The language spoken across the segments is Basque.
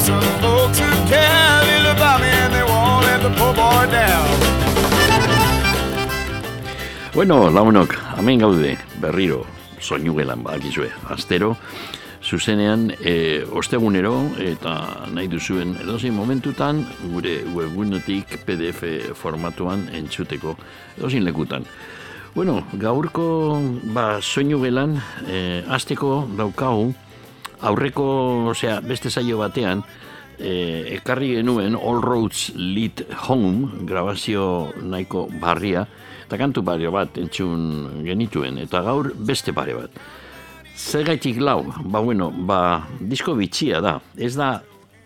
some folks who care little about me and they won't let the poor boy down. Bueno, launok, hemen gaude, berriro, soinu gelan bakizue, astero, zuzenean, e, ostegunero, eta nahi duzuen edozein momentutan, gure webunetik PDF formatuan entzuteko, edozein lekutan. Bueno, gaurko, ba, soinu gelan, e, asteko daukagu, aurreko, osea, beste saio batean, e, ekarri genuen All Roads Lead Home, grabazio nahiko barria, eta kantu pare bat entzun genituen, eta gaur beste pare bat. Zergaitik lau, ba bueno, ba, disko bitxia da, ez da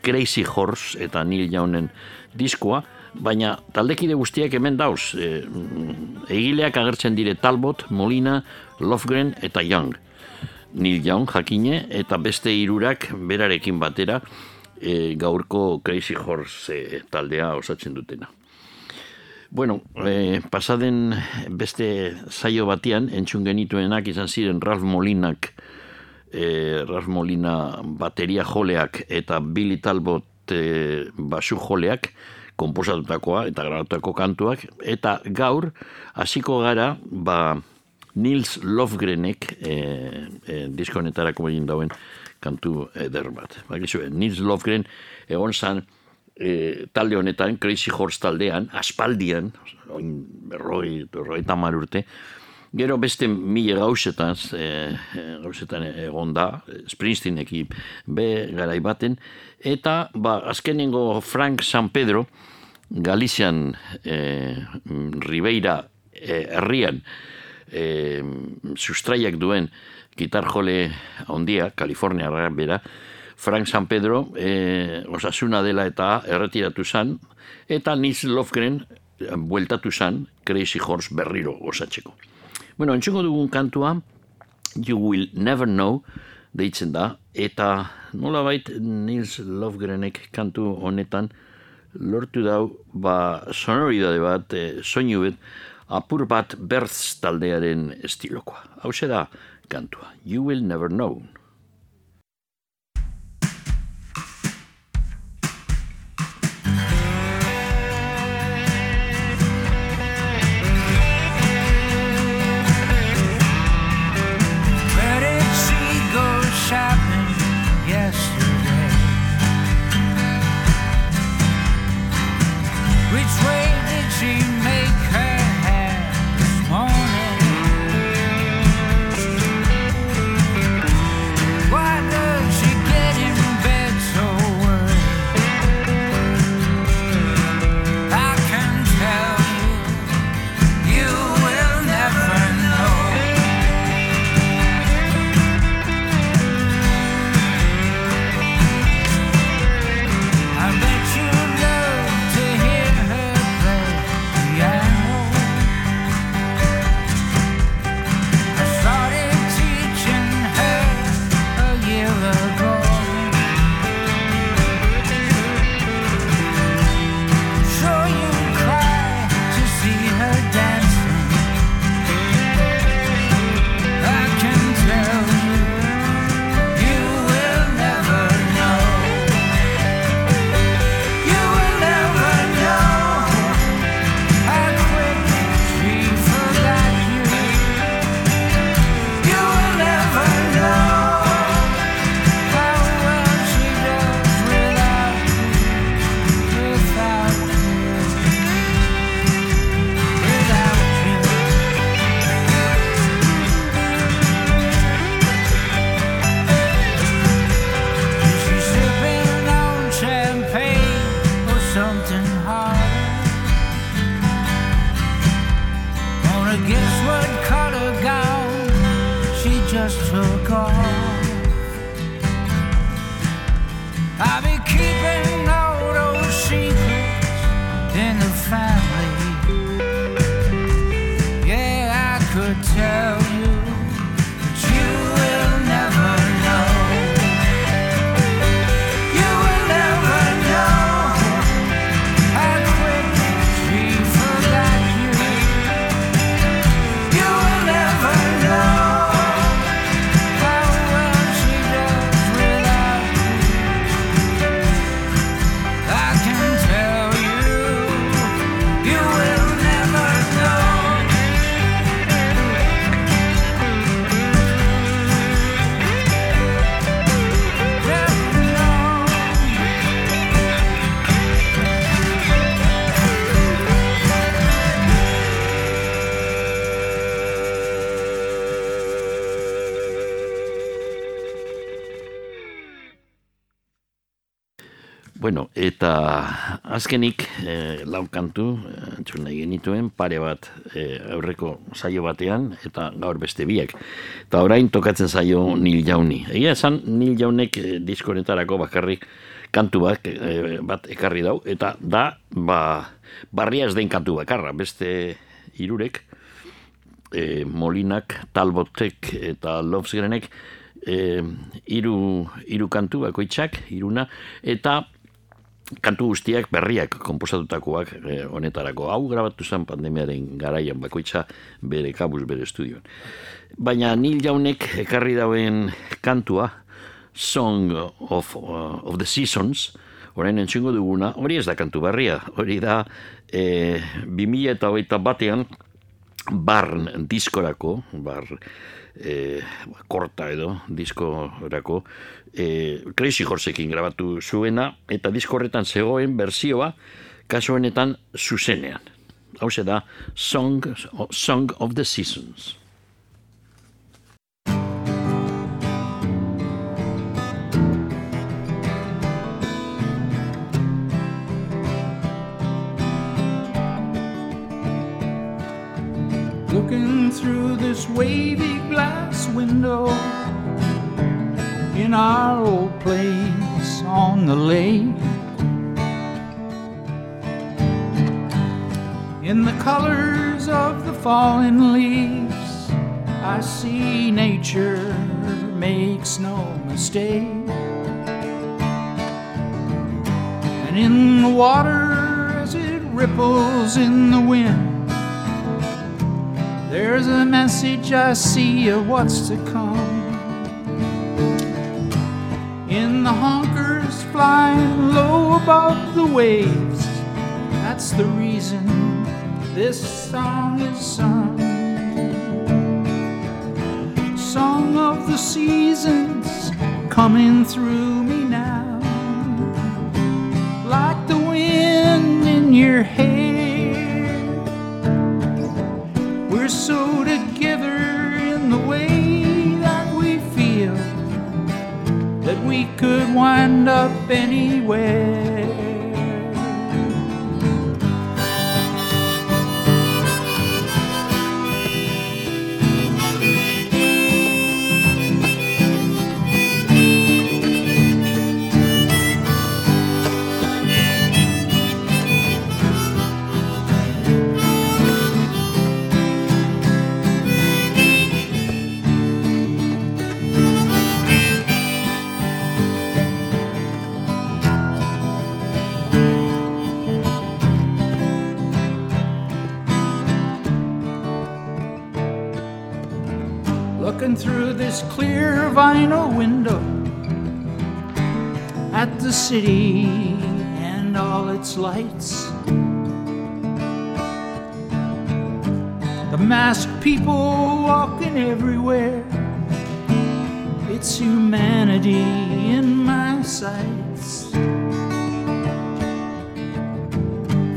Crazy Horse eta Neil Jaunen diskoa, baina taldekide guztiak hemen dauz, e, egileak agertzen dire Talbot, Molina, Lofgren eta Young. Neil Young jakine eta beste hirurak berarekin batera e, gaurko Crazy Horse e, taldea osatzen dutena. Bueno, e, pasaden beste saio batean, entzun genituenak izan ziren Ralph Molinak, e, Ralph Molina bateria joleak eta Billy Talbot e, basu joleak, komposatutakoa eta grabatutako kantuak, eta gaur, hasiko gara, ba, Nils Lofgrenek e, e, diskonetarako egin dauen kantu eder bat. Bakizue, Nils Lofgren egon zan e, talde honetan, Crazy Horse taldean, aspaldian, oin berroi, berroi urte, gero beste mila gauzetan, e, gauzetan egon da, Springsteeneki be garai baten, eta ba, azkenengo Frank San Pedro, Galizian e, Ribeira herrian e, sustraiak duen gitar jole ondia, Kalifornia bera, Frank San Pedro e, osasuna dela eta erretiratu zan, eta Nils Lofgren bueltatu zan Crazy Horse berriro osatzeko. Bueno, entzuko dugun kantua, You Will Never Know, deitzen da, eta nola bait Nils Lofgrenek kantu honetan lortu dau, ba, sonoridade bat, e, soinu bet, apur bat bertz taldearen estilokoa. Hau da kantua, You Will Never Know. Azkenik e, lau kantu eh, entzun nahi genituen pare bat e, aurreko saio batean eta gaur beste biak. Eta orain tokatzen zaio Nil Jauni. Egia esan Nil Jaunek e, diskoretarako bakarrik kantu bat, e, bat ekarri dau eta da ba, barria ez den kantu bakarra, beste irurek e, Molinak, Talbotek eta Lovesgrenek e, iru, iru kantu bakoitzak, iruna, eta kantu guztiak berriak komposatutakoak eh, honetarako. Hau grabatu zen pandemiaren garaian bakoitza bere kabuz bere estudioan. Baina Neil Jaunek ekarri dauen kantua, Song of, uh, of the Seasons, orain entzungo duguna, hori ez da kantu berria, hori da e, 2000 eta hogeita batean barn diskorako, bar e, korta edo diskorako, e, Crazy Horseekin grabatu zuena, eta disko horretan zegoen berzioa, kasu honetan zuzenean. Hau da, Song, Song of the Seasons. This wavy glass window in our old place on the lake. In the colors of the fallen leaves, I see nature makes no mistake. And in the water as it ripples in the wind, there's a message I see of what's to come. In the honkers flying low above the waves, that's the reason this song is sung. Song of the seasons coming through me so together in the way that we feel that we could wind up anywhere. This clear vinyl window at the city and all its lights. The masked people walking everywhere. It's humanity in my sights.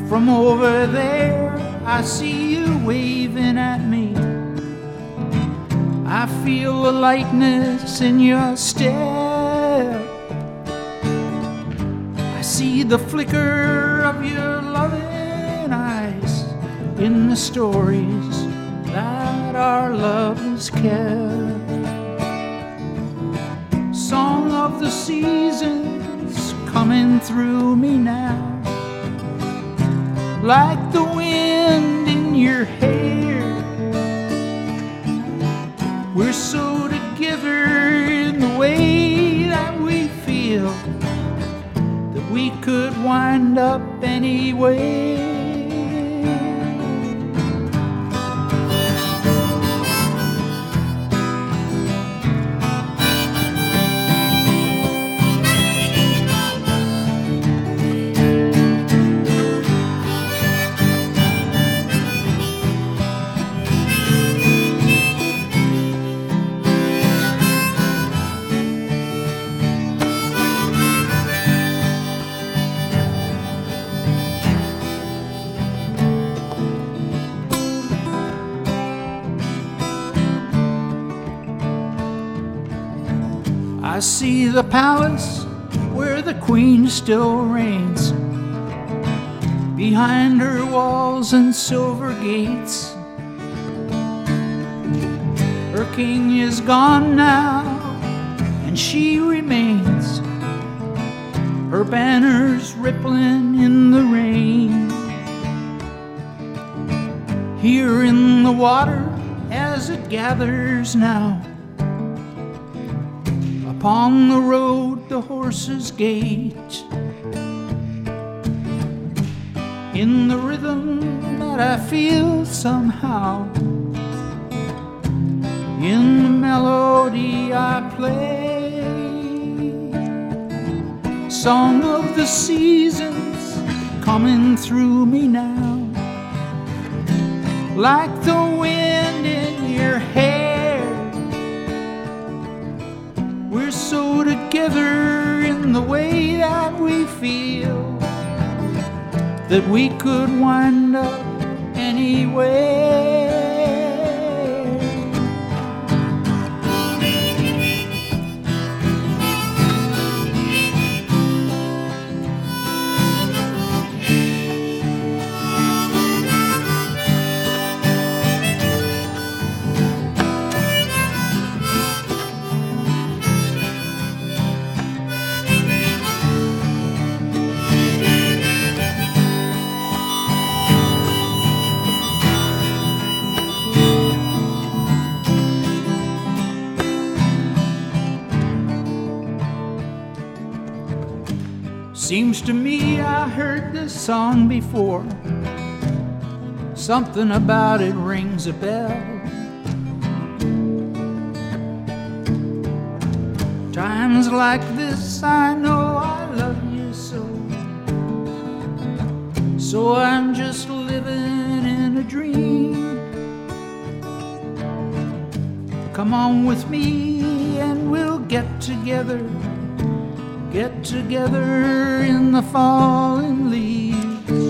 From over there, I see you waving at me. Feel a lightness in your step. I see the flicker of your loving eyes in the stories that our love has kept. Song of the seasons coming through me now, like the wind in your hair. We're so together in the way that we feel that we could wind up anyway. The palace where the queen still reigns behind her walls and silver gates. Her king is gone now, and she remains. Her banners rippling in the rain. Here in the water as it gathers now. Upon the road the horses gait. In the rhythm that I feel somehow. In the melody I play. Song of the seasons coming through me now. Like the wind in your hair. Together in the way that we feel that we could wind up anywhere. Seems to me I heard this song before. Something about it rings a bell. Times like this, I know I love you so. So I'm just living in a dream. Come on with me and we'll get together get together in the falling leaves.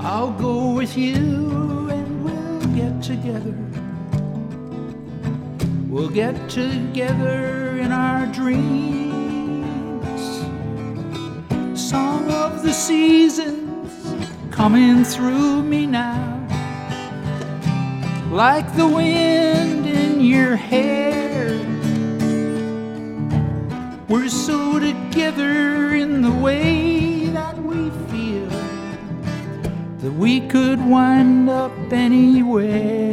I'll go with you and we'll get together. We'll get together in our dreams. Song of the seasons coming through me now. Like the wind in your hair. We're so together in the way that we feel that we could wind up anywhere.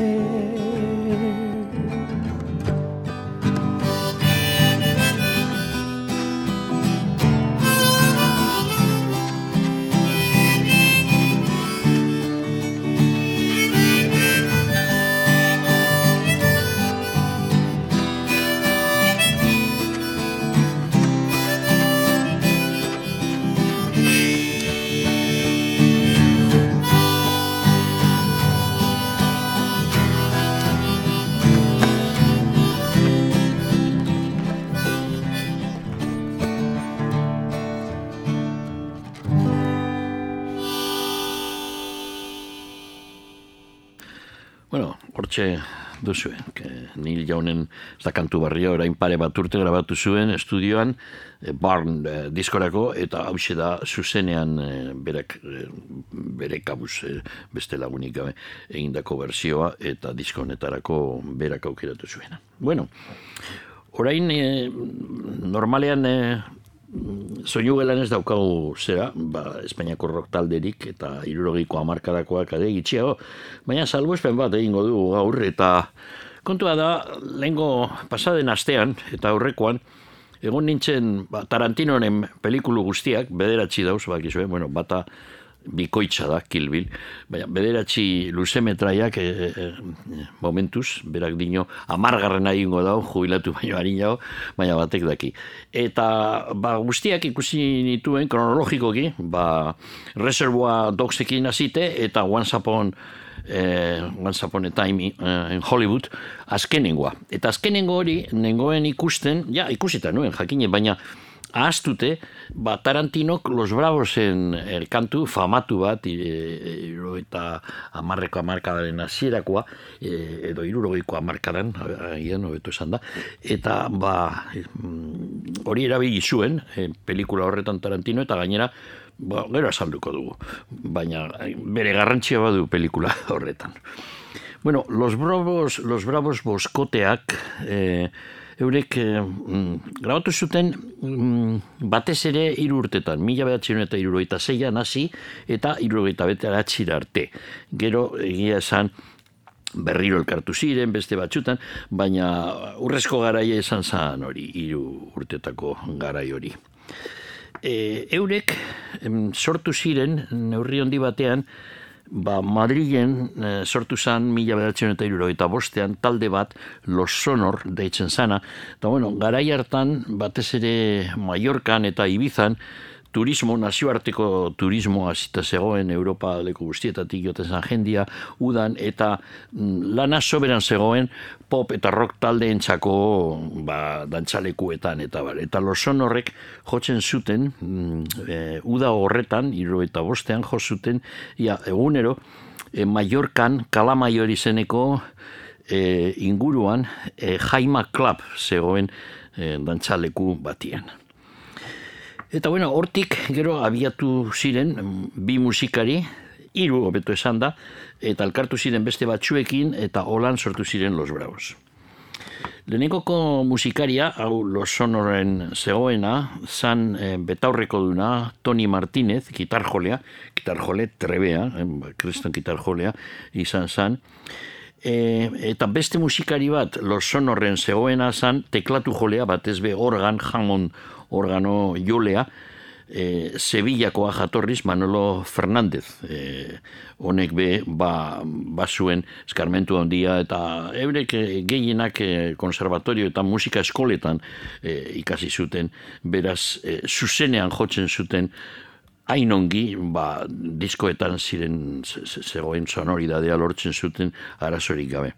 Duzue, que Neil Jaunen ez da kantu barria, orain pare bat urte grabatu zuen estudioan, eh, Barn eh, diskorako, eta hause da zuzenean eh, berak, bere kabuz eh, beste lagunik gabe egindako berzioa, eta disko honetarako berak aukeratu zuen. Bueno, orain normalean soinu gelan ez daukagu zera, ba, Espainiako rock talderik eta irurogiko amarkadakoak ade gitxiago, baina salbuespen bat egingo du gaur eta kontua da, lehengo pasaden astean eta aurrekoan, egon nintzen ba, Tarantinoren pelikulu guztiak, bederatzi dauz, bakizue, bueno, bata bikoitza da, Kill Bill, baina bederatzi luzemetraiak e, e, momentuz, berak dino, amargarren egingo dau, jubilatu baino harinago, baina batek daki. Eta ba, guztiak ikusi nituen kronologikoki, ba, Reservoir Dogsekin hasite eta Once Upon eh, Once Upon a Time in Hollywood, azkenengoa. Eta azkenengo hori, nengoen ikusten, ja, ikusita nuen, jakine, baina ahaztute, ba, Tarantinok Los Bravosen erkantu famatu bat, e, e, eta amarreko amarkadaren hasierakoa e, edo irurogeiko amarkadan, agian, hobeto esan da, eta ba, mm, hori erabili zuen, e, pelikula horretan Tarantino, eta gainera, ba, gero azalduko dugu, baina bere garrantzia badu pelikula horretan. Bueno, los bravos, los bravos boskoteak, e, eurek e, grabatu zuten mm, batez ere hiru urtetan, mila behatzen eta irurogeita zeian hasi eta irurogeita bete arte. Gero egia esan, berriro elkartu ziren, beste batxutan, baina urrezko garaia esan zan hori, hiru urtetako garai hori. E, eurek em, sortu ziren, neurri handi batean, ba, Madrilen e, sortu zan mila beratzen eta iruro, eta bostean talde bat Los Sonor deitzen zana, eta bueno, garai hartan batez ere Mallorcan eta Ibizan, turismo, nazioarteko turismo azita zegoen Europa leku guztietatik joten zan jendia, udan eta mm, lana soberan zegoen pop eta rock talde entzako ba, dantzalekuetan eta bar. Eta loson horrek jotzen zuten, mm, e, uda horretan, iro eta bostean jo zuten, ia, egunero, e, Mallorcan, Kalamaior izeneko e, inguruan, e, Jaima Club zegoen e, dantzaleku batian. Eta bueno, hortik gero abiatu ziren bi musikari, hiru hobeto esan da, eta alkartu ziren beste batzuekin eta holan sortu ziren Los Bravos. Lehenengoko musikaria, hau Los Sonoren zegoena, zan e, betaurreko duna Toni Martínez, gitarjolea, gitarjole trebea, e, kriston gitarjolea, izan zan, e, eta beste musikari bat Los Sonoren zegoena zan teklatu jolea, batez be organ, jamon organo jolea, e, Sevillakoa jatorriz Manolo Fernández. E, honek be ba, ba zuen eskarmentu handia eta eurek gehienak e, konservatorio eta musika eskoletan e, ikasi zuten. Beraz e, zuzenean jotzen zuten hainongi ba, diskoetan ziren zegoen sonoridadea lortzen zuten arazorik gabe.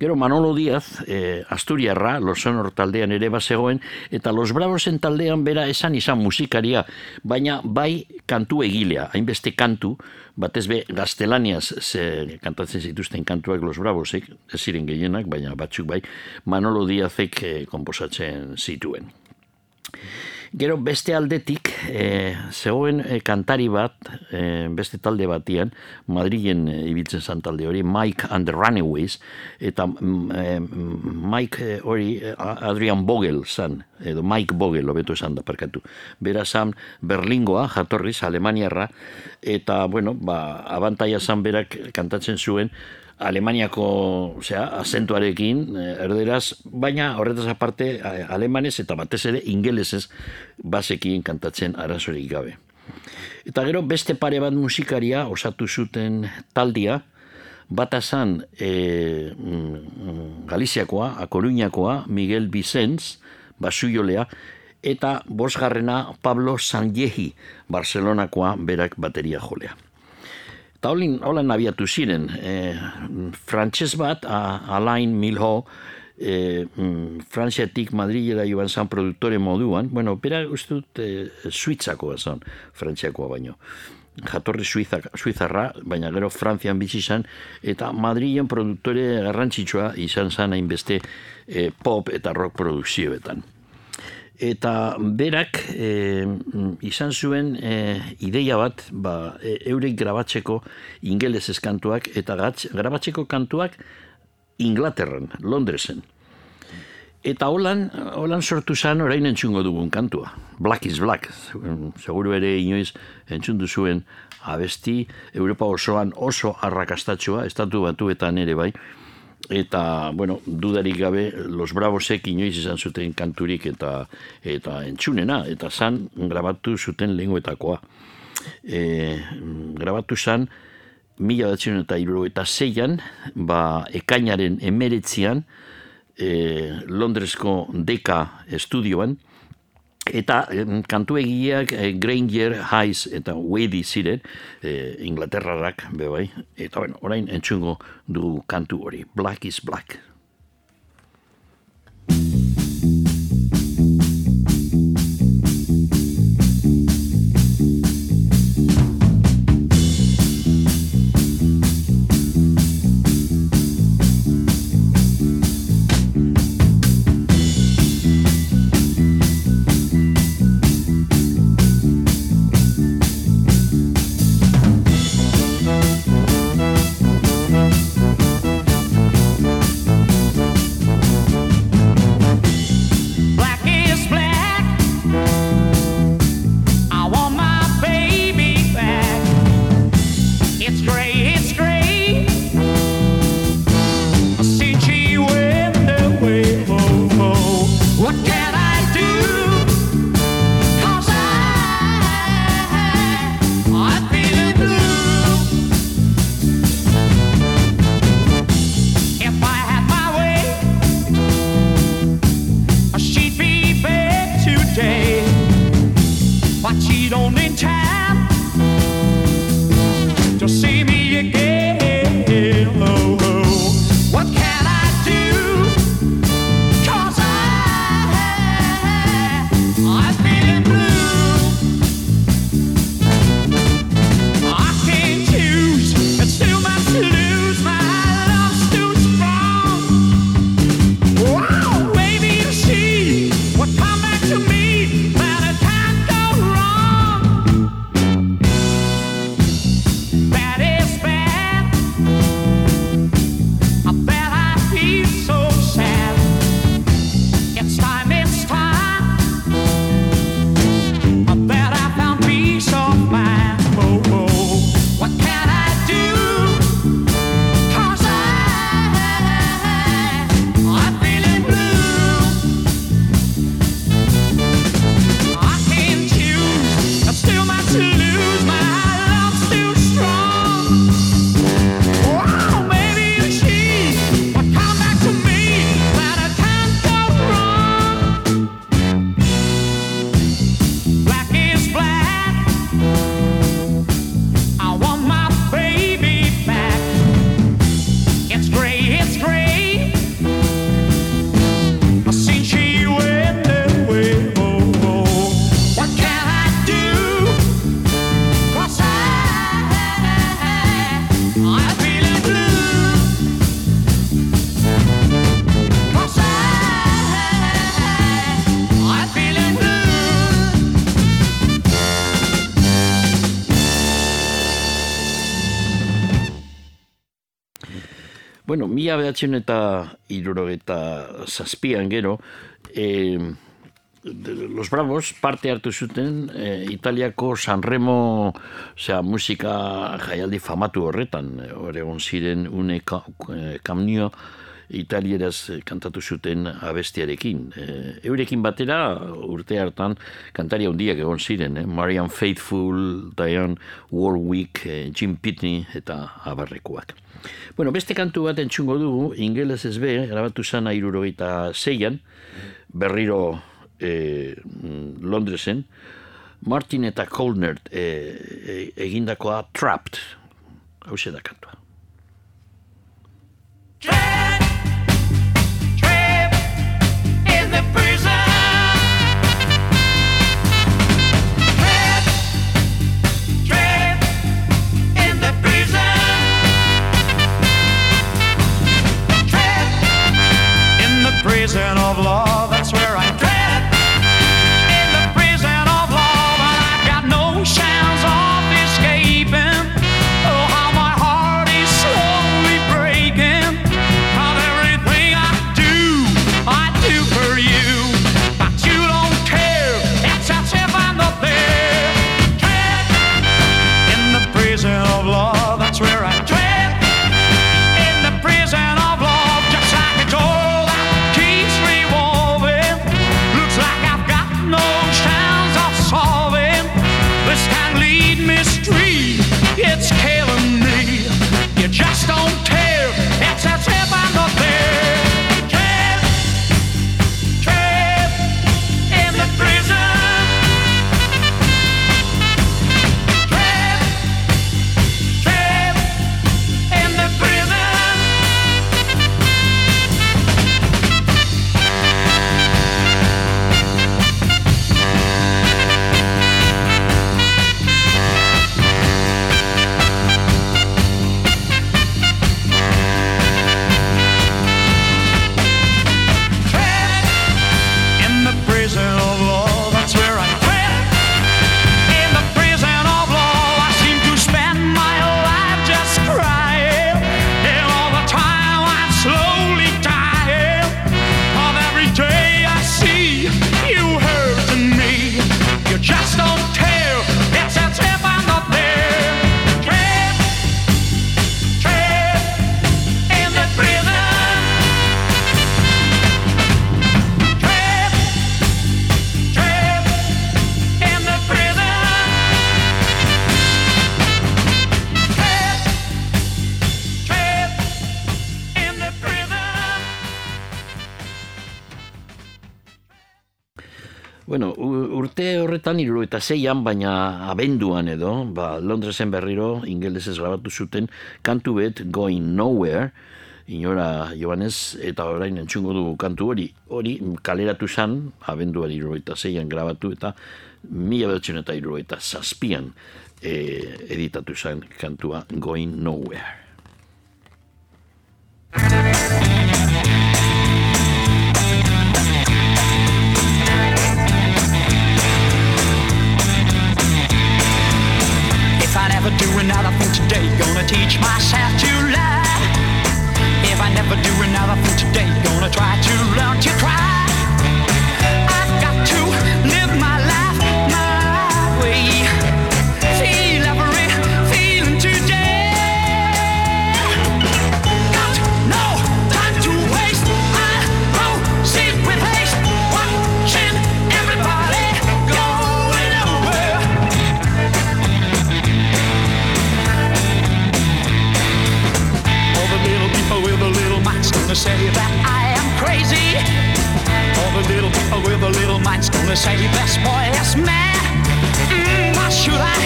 Gero Manolo Díaz, e, Asturiarra, Los taldean ere bazegoen, eta Los Bravosen taldean bera esan izan musikaria, baina bai kantu egilea, hainbeste kantu, batez be gaztelaniaz ze kantatzen zituzten kantuak Los Bravosek, ez ziren gehienak, baina batzuk bai, Manolo Díazek e, komposatzen zituen. Gero beste aldetik, e, zegoen e, kantari bat, e, beste talde batian, Madrilen e, ibiltzen zan talde hori, Mike and the Runaways, eta e, Mike hori Adrian Bogel zan, edo Mike Bogel, obetu esan da, perkatu. Bera zan Berlingoa, jatorriz, Alemaniarra, eta, bueno, ba, abantaia zan berak kantatzen zuen, Alemaniako, osea, azentuarekin, eh, erderaz, baina horretaz aparte, alemanez eta batez ere ingelesez basekin kantatzen arazorik gabe. Eta gero beste pare bat musikaria osatu zuten taldia, bat azan e, Galiziakoa, Akoruñakoa, Miguel Vicens, basuyolea, eta bosgarrena Pablo Sanjehi, Barcelonakoa, berak bateria jolea. Eta holan abiatu ziren, e, frantxez bat, a, Alain Milho, e, mm, Frantziatik Madrilera joan zan produktore moduan, bueno, pera uste dut e, suitzakoa zan, frantziakoa baino. Jatorri suizak, suizarra, baina gero Frantzian bizi zan, eta Madrilen produktore garrantzitsua izan zan hainbeste e, pop eta rock produkzioetan eta berak e, izan zuen e, ideia bat ba, e, eurek grabatzeko ingeles kantuak eta gatz, grabatzeko kantuak Inglaterran, Londresen. Eta holan, holan sortu zan orain entzungo dugun kantua. Black is Black. Seguru ere inoiz entzundu zuen abesti Europa osoan oso arrakastatxoa, estatu batuetan ere bai eta bueno, dudarik gabe Los Bravosek inoiz izan zuten kanturik eta eta entzunena eta zan grabatu zuten lenguetakoa. E, grabatu zan mila batzen eta iru eta zeian, ba, ekainaren emeretzian, e, Londresko deka estudioan, eta kantu egiak e, Granger, Hayes eta Wady ziren e, Inglaterrarak bebai eta bueno, orain entzungo du kantu hori Black is Black mila behatzen eta irurogeta zazpian gero, e, Los Bravos parte hartu zuten e, Italiako Sanremo osea, musika jaialdi famatu horretan, oregon ziren une ka, kamnio eh, italieraz kantatu zuten abestiarekin. E, eurekin batera urte hartan kantaria handiak egon ziren, eh? Marian Faithful, Diane Warwick, e, Jim Pitney eta abarrekoak. Bueno, beste kantu bat entzungo dugu, ingeles ez be, grabatu zana irurogeita zeian, berriro e, Londresen, Martin eta Colnert e, eh, e, egindakoa Trapped, hau da kantua. Trapped! Zeian, baina abenduan edo, ba, Londresen berriro ingelesez grabatu zuten kantu bet Going Nowhere, inora joanez, eta orain entzungo dugu kantu hori, hori kaleratu zan, abenduan hiru eta zeian grabatu, eta mila behatzen eta hiru eta zazpian eh, editatu zen kantua Going Nowhere. Myself to lie. If I never do another thing today, gonna try to learn to cry. Gonna say that I am crazy. All the little people with the little minds gonna say this boy is mad. Mm, what should I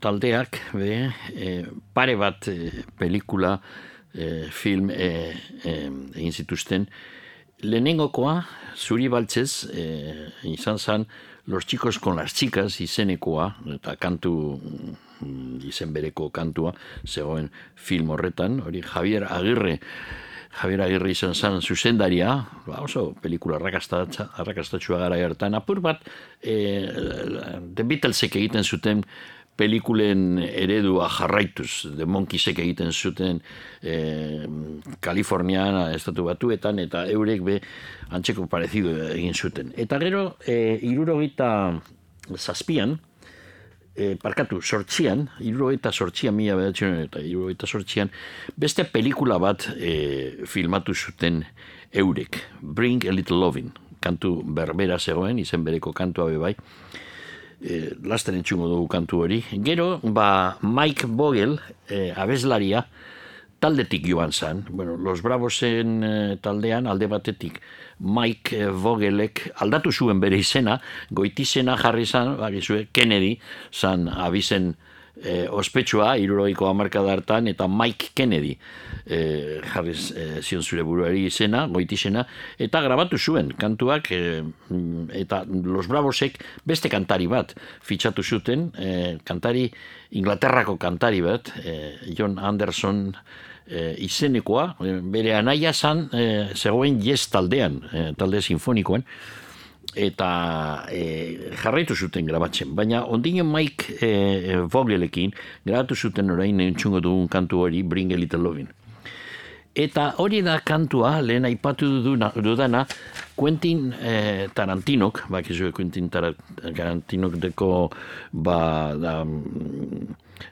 taldeak be, eh, pare bat eh, pelikula, eh, film eh, eh, egin zituzten. Lehenengokoa, zuri baltzez, eh, izan zen Los Chicos con las Chicas izenekoa, eta kantu mm, izen bereko kantua, zegoen film horretan, hori Javier Agirre, Javier Agirre izan zen zuzendaria, ba oso pelikula arrakastatxua gara hartan, apur bat, e, The Beatlesek egiten zuten pelikulen eredua jarraituz, The Monkeysek egiten zuten e, Kalifornian, estatu batuetan, eta eurek be antzeko parezido egin zuten. Eta gero, e, irurogita zazpian, e, parkatu, sortzian, irurogeita sortzian, mila bedatzen eta irurogeita sortzian, beste pelikula bat e, filmatu zuten eurek, Bring a Little Lovin', kantu berbera zegoen, izen bereko kantua be bai, e, lasten entzungo dugu kantu hori. Gero, ba, Mike Vogel, e, abeslaria, taldetik joan zan. Bueno, Los Bravosen eh, taldean, alde batetik, Mike eh, Vogelek aldatu zuen bere izena, goitizena jarri zan, bagizue, Kennedy, zan abizen eh, ospetsua, iruroiko amarkada hartan, eta Mike Kennedy eh, jarri eh, zion zure buruari izena, goitizena, eta grabatu zuen kantuak, mm, eta Los Bravosek beste kantari bat fitxatu zuten, eh, kantari, Inglaterrako kantari bat, eh, John Anderson eh, izenekoa, bere anaia zan, eh, zegoen yes taldean, eh, talde sinfonikoan, eta e, jarraitu zuten grabatzen. Baina ondino Mike e, Vogelekin grabatu zuten orain entzungo dugun kantu hori Bring a Little Lovin'. Eta hori da kantua, lehen aipatu duduna, dudana, Quentin eh, Tarantinok, bakizu Quentin Tara- Tarantinok deko ba, da,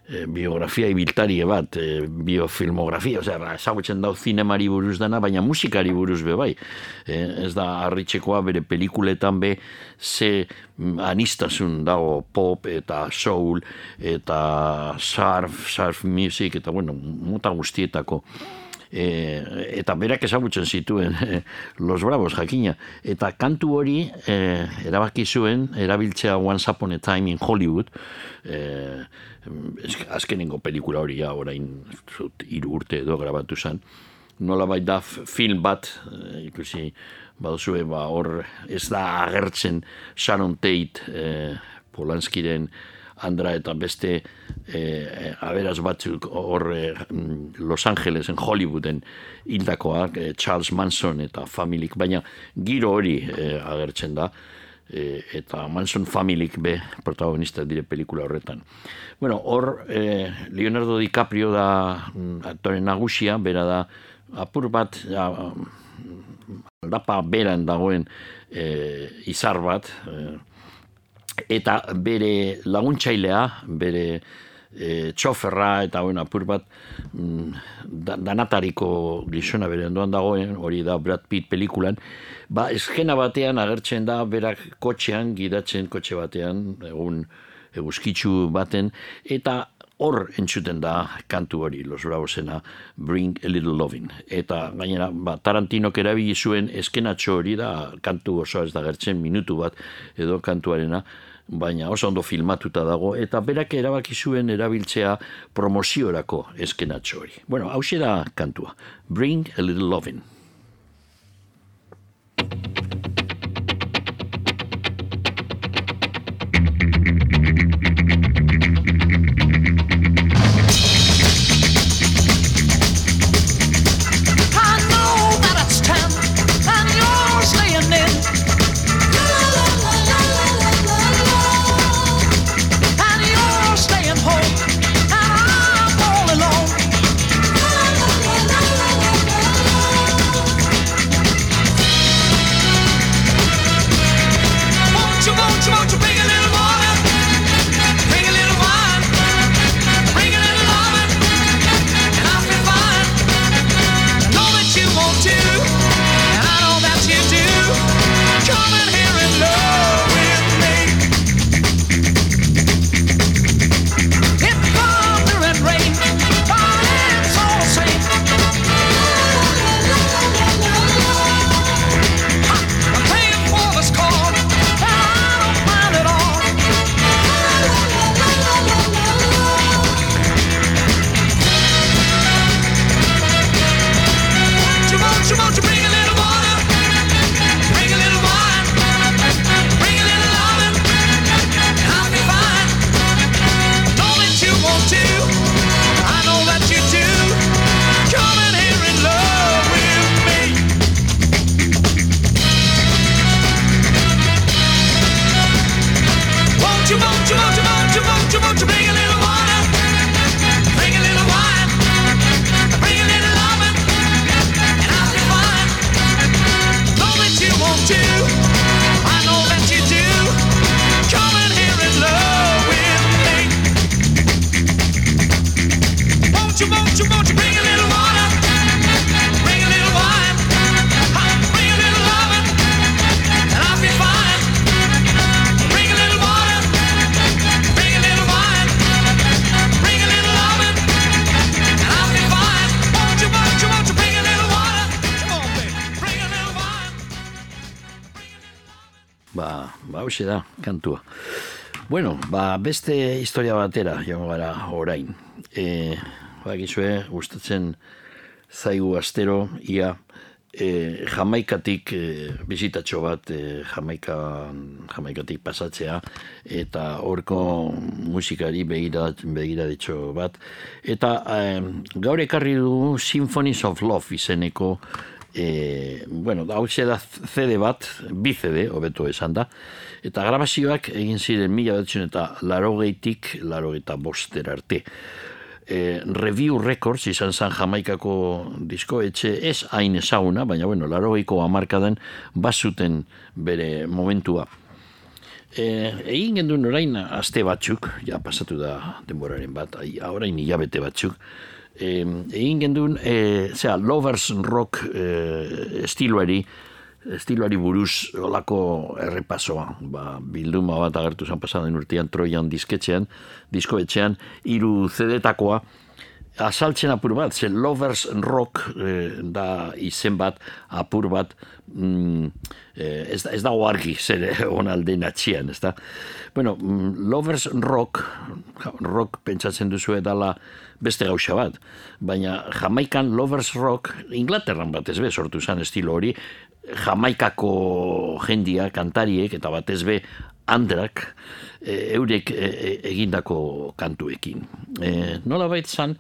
eh, biografia ibiltarie bat, eh, biofilmografia, osea, ba, ezagutzen dau zinemari buruz dana, baina musikari buruz be bai. Eh, ez da harritxekoa bere pelikuletan be ze mm, anistasun dago pop eta soul eta surf, surf music eta bueno, mota guztietako e, eta berak ezagutzen zituen e, Los Bravos jakina. Eta kantu hori e, erabaki zuen, erabiltzea Once Upon a Time in Hollywood, e, azkenengo pelikula hori ja, orain hiru urte edo grabatu zen, nola bai da film bat, ikusi baduzue, ba, hor ez da agertzen Sharon Tate, e, Polanskiren Andra eta beste eh, aberaz batzuk hor eh, mm, Los Angelesen, Hollywooden hildakoak, eh, Charles Manson eta familik, baina giro hori eh, agertzen da, eh, eta Manson familik be protagonista dire pelikula horretan. Bueno, hor eh, Leonardo DiCaprio da mm, aktore nagusia, bera da apur bat ja, aldapa beran dagoen eh, izar bat, eh, eta bere laguntzailea, bere e, txoferra eta bueno, apur bat mm, da, danatariko gizona bere ondoan dagoen, hori da Brad Pitt pelikulan, ba eskena batean agertzen da berak kotxean, gidatzen kotxe batean, egun eguzkitzu baten, eta hor entzuten da kantu hori, Los Bravosena, Bring a Little Loving. Eta gainera, ba, Tarantinok erabili zuen eskenatxo hori da, kantu osoa ez da gertzen, minutu bat edo kantuarena, baina oso ondo filmatuta dago, eta berak erabaki zuen erabiltzea promoziorako eskenatxo hori. Bueno, hau da kantua, Bring a Little Loving. I you're staying in. Hauxe da, kantua. Bueno, ba, beste historia batera, joan gara orain. E, ba, gustatzen zaigu astero, ia, e, jamaikatik e, bizitatxo bat, e, jamaika, jamaikatik pasatzea, eta horko musikari begira, begira ditxo bat. Eta e, gaur ekarri du Symphonies of Love izeneko e, bueno, hau da CD bat, bi CD, hobeto esan da, eta grabazioak egin ziren mila betzen eta larogeitik, larogeita boster arte. E, Review Records izan zan Jamaikako disko etxe ez hain ezaguna, baina bueno, larogeiko amarkadan bazuten bere momentua. E, egin genduen orain aste batzuk, ja pasatu da denboraren bat, ai, orain hilabete batzuk, e, egin genduen, e, zera, Lovers Rock e, estiloari, estiloari buruz olako errepasoa, ba, bilduma bat agertu zen pasaden urtean Trojan disketxean, diskoetxean, hiru zedetakoa, azaltzen apur bat, zen Lovers Rock eh, da izen bat, apur bat, mm, eh, ez, ez dago argi zer onalden atxian, ez da? Bueno, mm, Lovers Rock, rock pentsatzen duzu dala beste gauza bat, baina Jamaikan Lovers Rock, Inglaterran batez be, sortu zen estilo hori, Jamaikako jendia, kantariek, eta batez be, andrak, e, eurek e, e, egindako kantuekin. E, nola baitzan,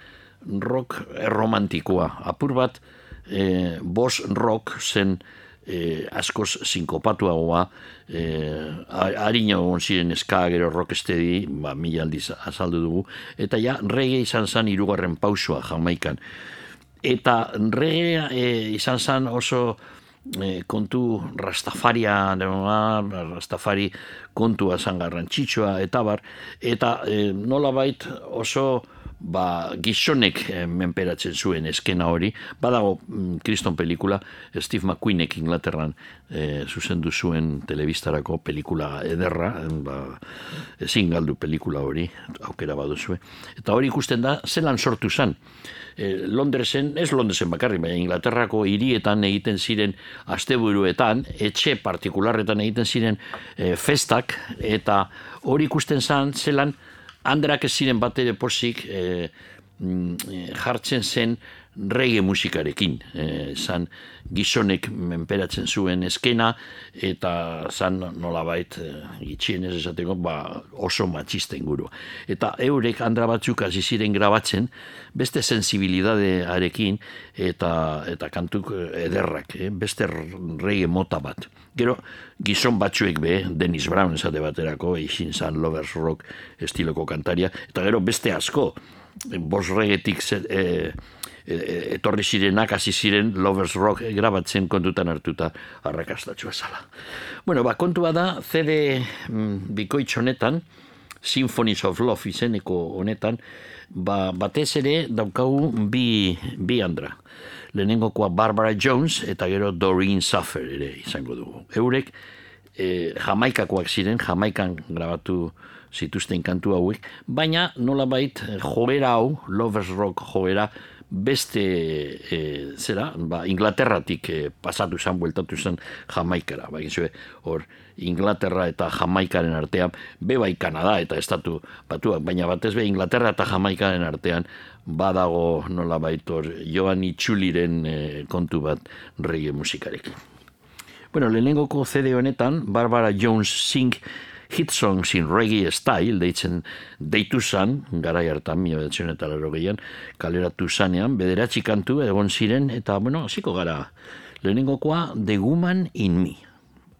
rock romantikoa, apur bat, e, bos rock zen e, askoz sinkopatuagoa, e, harina egon ziren eska gero rockestedi, ba, mila aldiz azaldu dugu, eta ja, reggae izan zen hirugarren pausua Jamaikan. Eta reggae e, izan zen oso e, kontu rastafaria, rastafari kontua zan garrantzitsua, eta bar, eta e, nolabait oso ba, gizonek eh, menperatzen zuen eskena hori, badago mm, kriston pelikula, Steve McQueenek Inglaterran eh, zuzendu zuen telebistarako pelikula ederra, ba, ezin galdu pelikula hori, aukera baduzue. Eta hori ikusten da, zelan sortu zen. E, Londresen, ez Londresen bakarrik, baina Inglaterrako hirietan egiten ziren asteburuetan, etxe partikularretan egiten ziren e, festak, eta hori ikusten zen, zelan, Andrak ez ziren bat ere posik e, mm, e, jartzen zen reggae musikarekin. E, zan gizonek menperatzen zuen eskena eta zan nolabait e, gitxien ez esateko ba, oso matxista inguru. Eta eurek andra batzuk hasi ziren grabatzen beste sensibilidadearekin eta, eta kantuk ederrak, eh? beste reggae mota bat. Gero, gizon batzuek be, Dennis Brown esate baterako, eixin zan Lovers Rock estiloko kantaria, eta gero beste asko, bos regetik ze- e, etorri zirenak hasi ziren Lovers Rock grabatzen kontutan hartuta arrakastatxua zala. Bueno, ba, kontua da, CD mm, bikoitz honetan, Symphonies of Love izeneko honetan, ba, batez ere daukagu bi, bi andra. Lehenengokoa Barbara Jones eta gero Doreen Suffer ere izango dugu. Eurek e, jamaikakoak ziren, jamaikan grabatu zituzten kantu hauek, baina nolabait eh, joera hau, Lovers Rock joera, beste e, zera, ba, Inglaterratik e, pasatu zen, bueltatu zen Jamaikara. Ba, egin zuen, hor, Inglaterra eta Jamaikaren artean, be bai Kanada eta estatu batuak, baina batez be Inglaterra eta Jamaikaren artean badago nola baitor Joan Itxuliren e, kontu bat reggae musikarekin. Bueno, lehenengoko CD honetan, Barbara Jones Sing Hit Songs in Reggae Style, deitzen deitu zan, garai hartan, mila betzen eta laro gehian, kaleratu zanean, bederatzi kantu egon ziren, eta, bueno, hasiko gara, lehenengokoa The Woman in Me,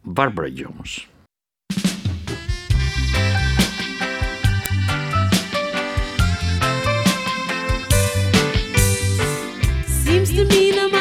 Barbara Jones. Seems to me no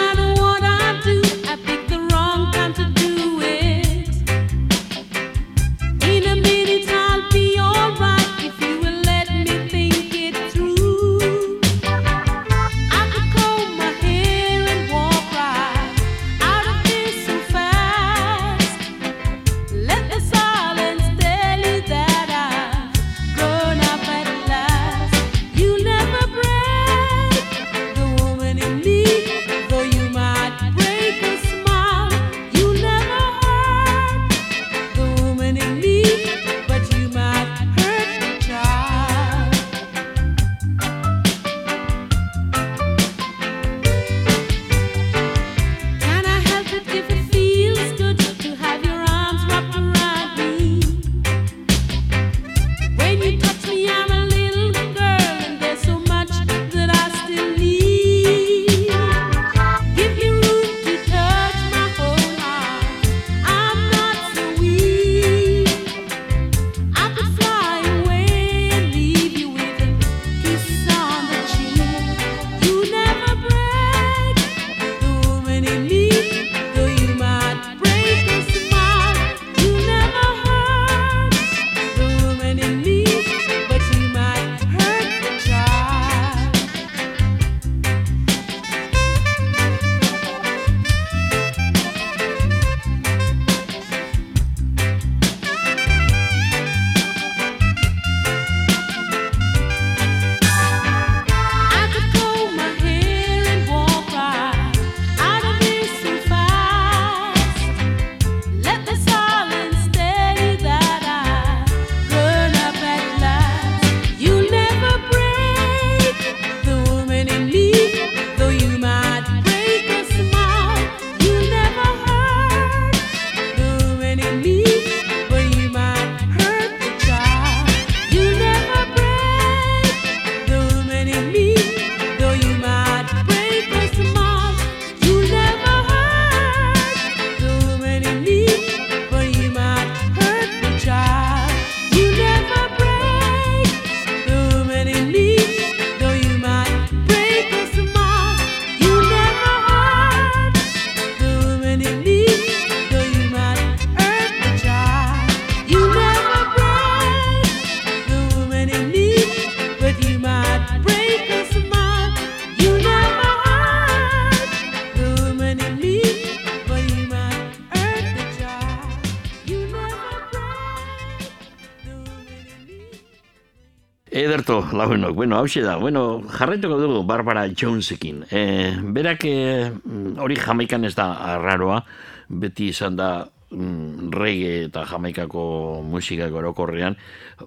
lagunok. Bueno, hau da, bueno, jarraituko dugu Barbara Jonesekin. E, berak e, hori jamaikan ez da arraroa, beti izan da mm, reggae eta jamaikako musikak orokorrean,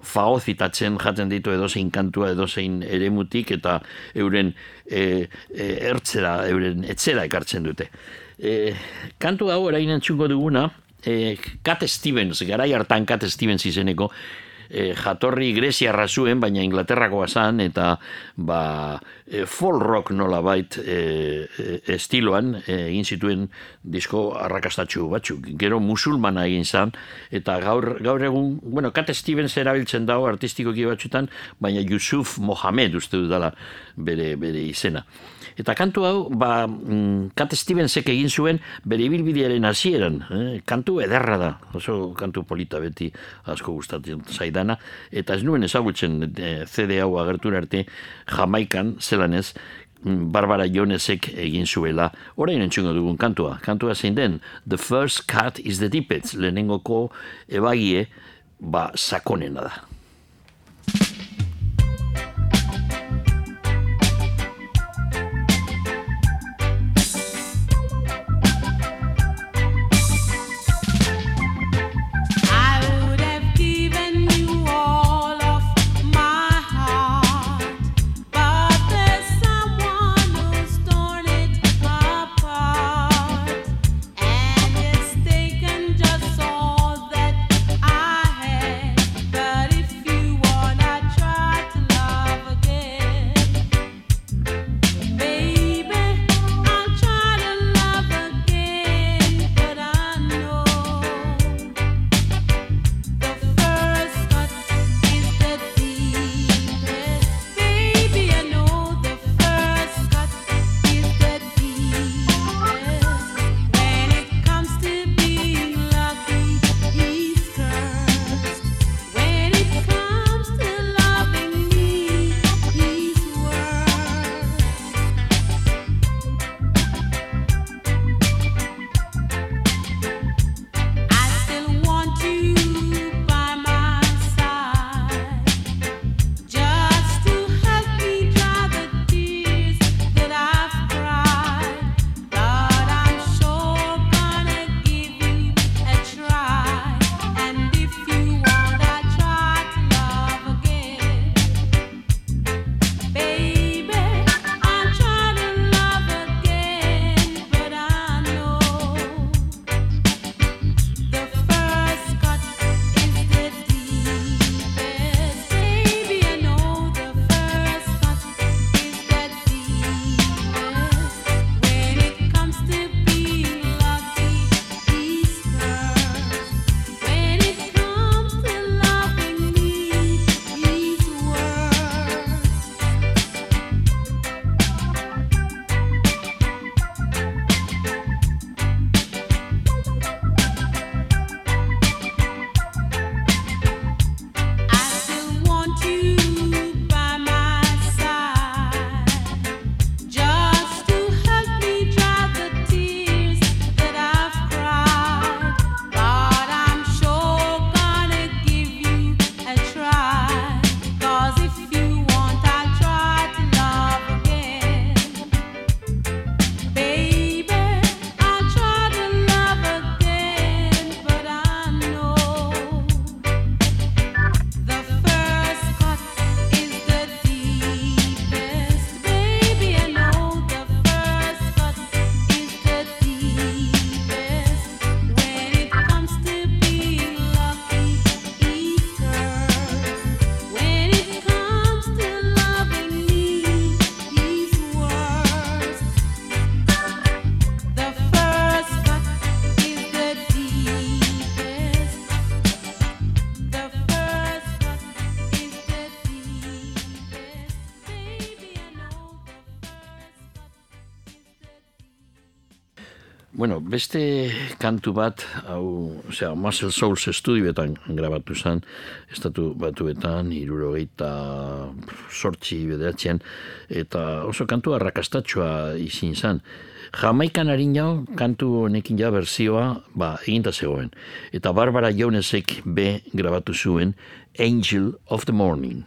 faozitatzen jaten ditu edozein kantua, edozein eremutik, eta euren e, e, ertzera, euren etzera ekartzen dute. E, kantu hau erain entzungo duguna, e, Cat Stevens, garai hartan Cat Stevens izeneko, e, jatorri Greziarra zuen, baina Inglaterrakoa zan, eta ba, e, folk rock nola bait e, e, estiloan e, egin zituen disko arrakastatxu batzuk. Gero musulmana egin zan, eta gaur, gaur egun, bueno, Cat Stevens erabiltzen dago artistikoki batzutan, baina Yusuf Mohamed uste dudala bere, bere izena. Eta kantu hau, ba, mm, Cat Stevensek egin zuen bere ibilbidearen hasieran. Eh? Kantu ederra da, oso kantu polita beti asko gustatzen zaidana. Eta ez nuen ezagutzen eh, CD hau agertu arte Jamaikan, zelan ez, mm, Barbara Jonesek egin zuela. Orain entzungo dugun kantua. Kantua zein den, The First Cut is the Tippets, lehenengoko ebagie, ba, sakonena da. Beste kantu bat, hau, osea, Muscle Souls estudioetan grabatu zen, estatu batuetan, irurogeita sortzi bederatzean, eta oso kantu arrakastatxoa izin zen. Jamaikan harin jau, kantu honekin ja berzioa, ba, eginta zegoen. Eta Barbara Jonesek be grabatu zuen Angel of the Morning.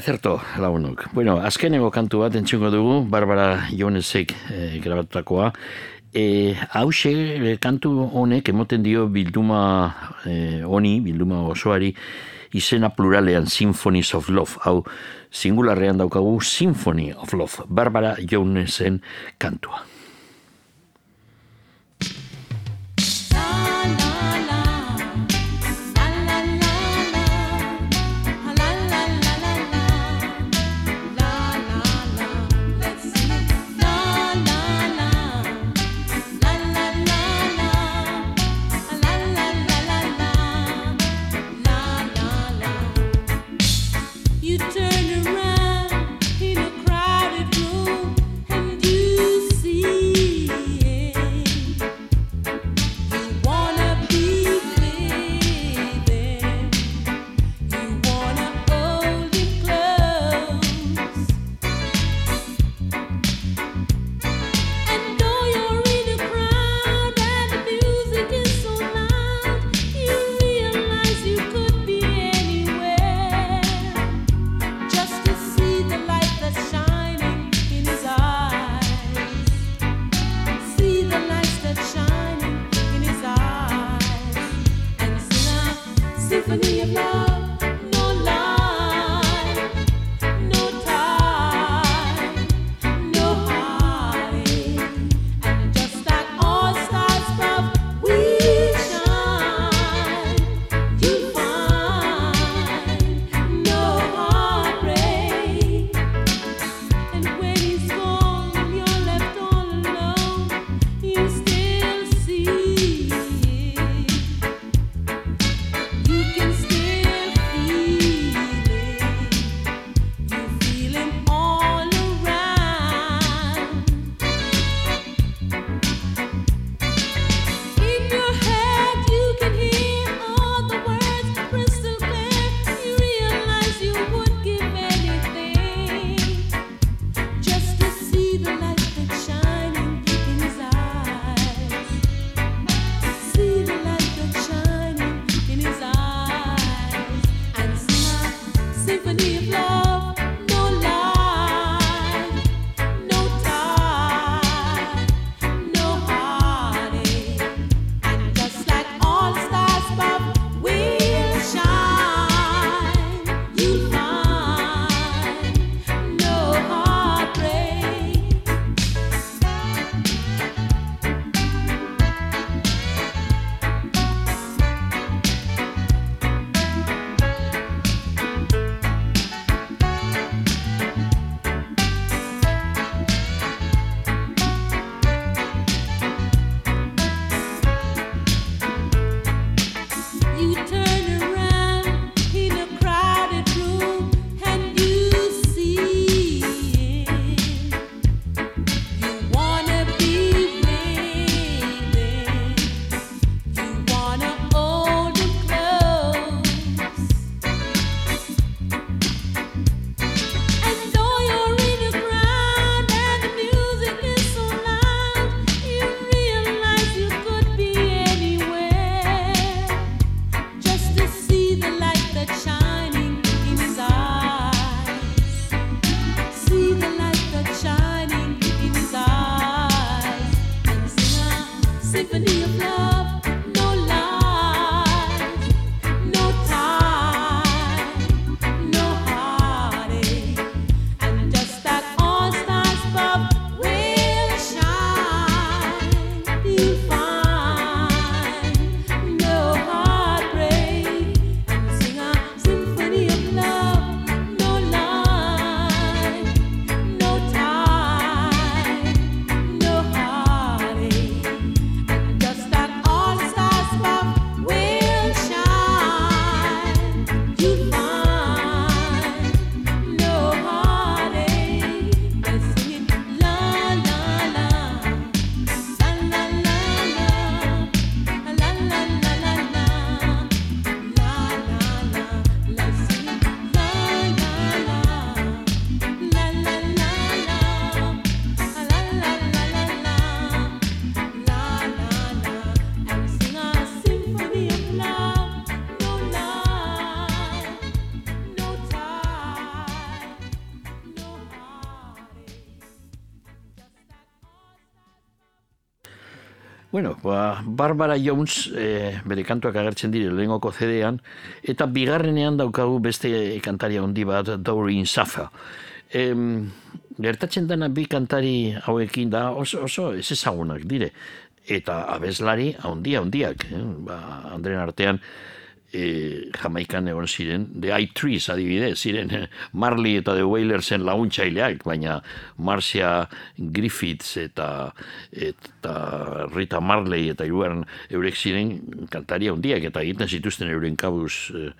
zerto, launok. Bueno, azkenengo kantu bat entzungo dugu, Barbara Jonesek e, grabatutakoa. Eh, e, hause, eh, kantu honek emoten dio bilduma e, honi, bilduma osoari, izena pluralean, Symphonies of Love, hau singularrean daukagu, Symphony of Love, Barbara Jonesen kantu. Bueno, ba, Barbara Jones e, bere kantuak agertzen dire lehengoko zedean, eta bigarrenean daukagu beste kantaria handi bat, Doreen Safa. Em, gertatzen dena bi kantari hauekin da oso, oso ez ezagunak dire. Eta abeslari handia handiak, eh? ba, Andren artean, e, Jamaikan egon ziren, The I-Trees adibidez, ziren Marley eta The Wailersen laguntzaileak, baina Marcia Griffiths eta, eta Rita Marley eta iruaren eurek ziren kantaria handiak eta egiten zituzten euren kabuz eh,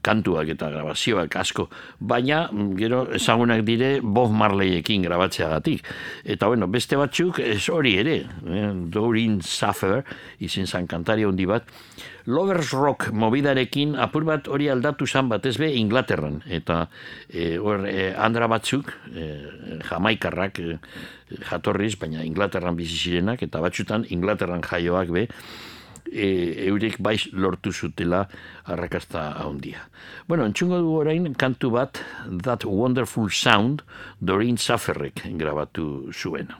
kantuak eta grabazioak asko, baina mm, gero ezagunak dire Bob Marleyekin grabatzeagatik. Eta bueno, beste batzuk ez hori ere, eh? Doreen Saffer, izen zan kantari handi bat, Lovers Rock mobidarekin apur bat hori aldatu zan batez be Inglaterran, eta eh, hor eh, andra batzuk, eh, jamaikarrak eh, jatorriz, baina Inglaterran bizi zirenak, eta batzutan Inglaterran jaioak be, e, eurek baiz lortu zutela arrakasta handia. Bueno, entzungo du orain kantu bat That Wonderful Sound Doreen Safferrek grabatu zuen.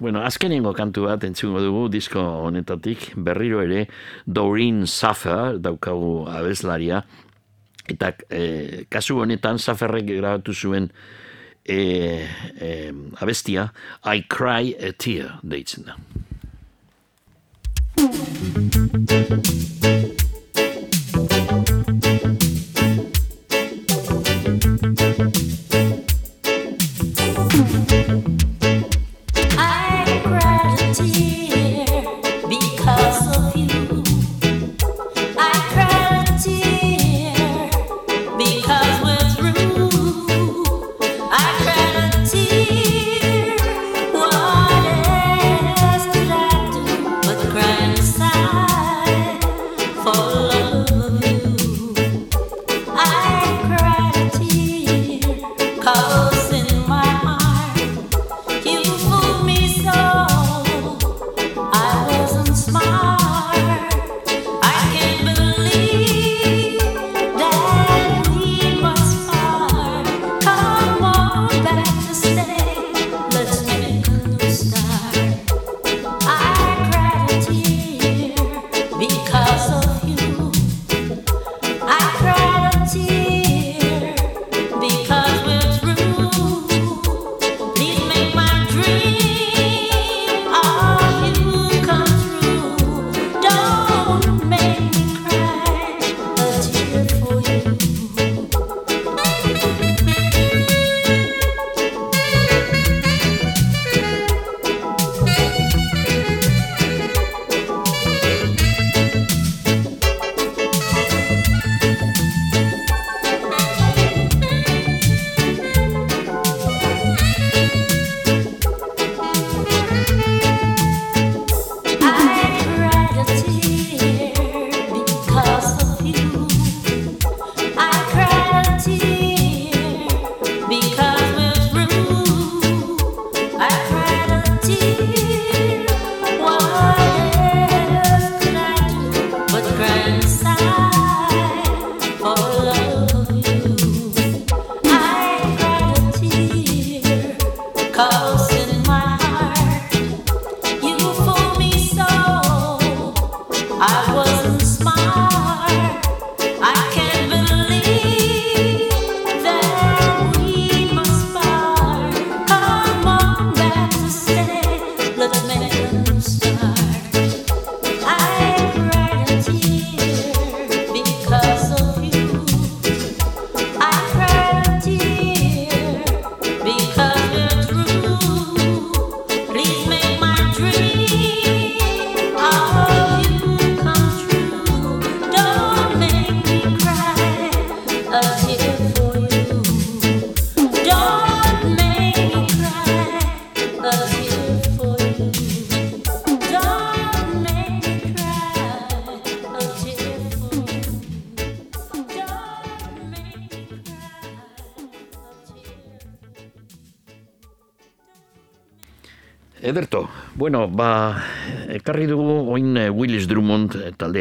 Bueno, azkenengo kantu bat entzungo dugu disko honetatik, berriro ere Doreen Safer daukagu abeslaria, eta eh, kasu honetan Saferrek grabatu zuen eh, eh, abestia I Cry a Tear deitzen da.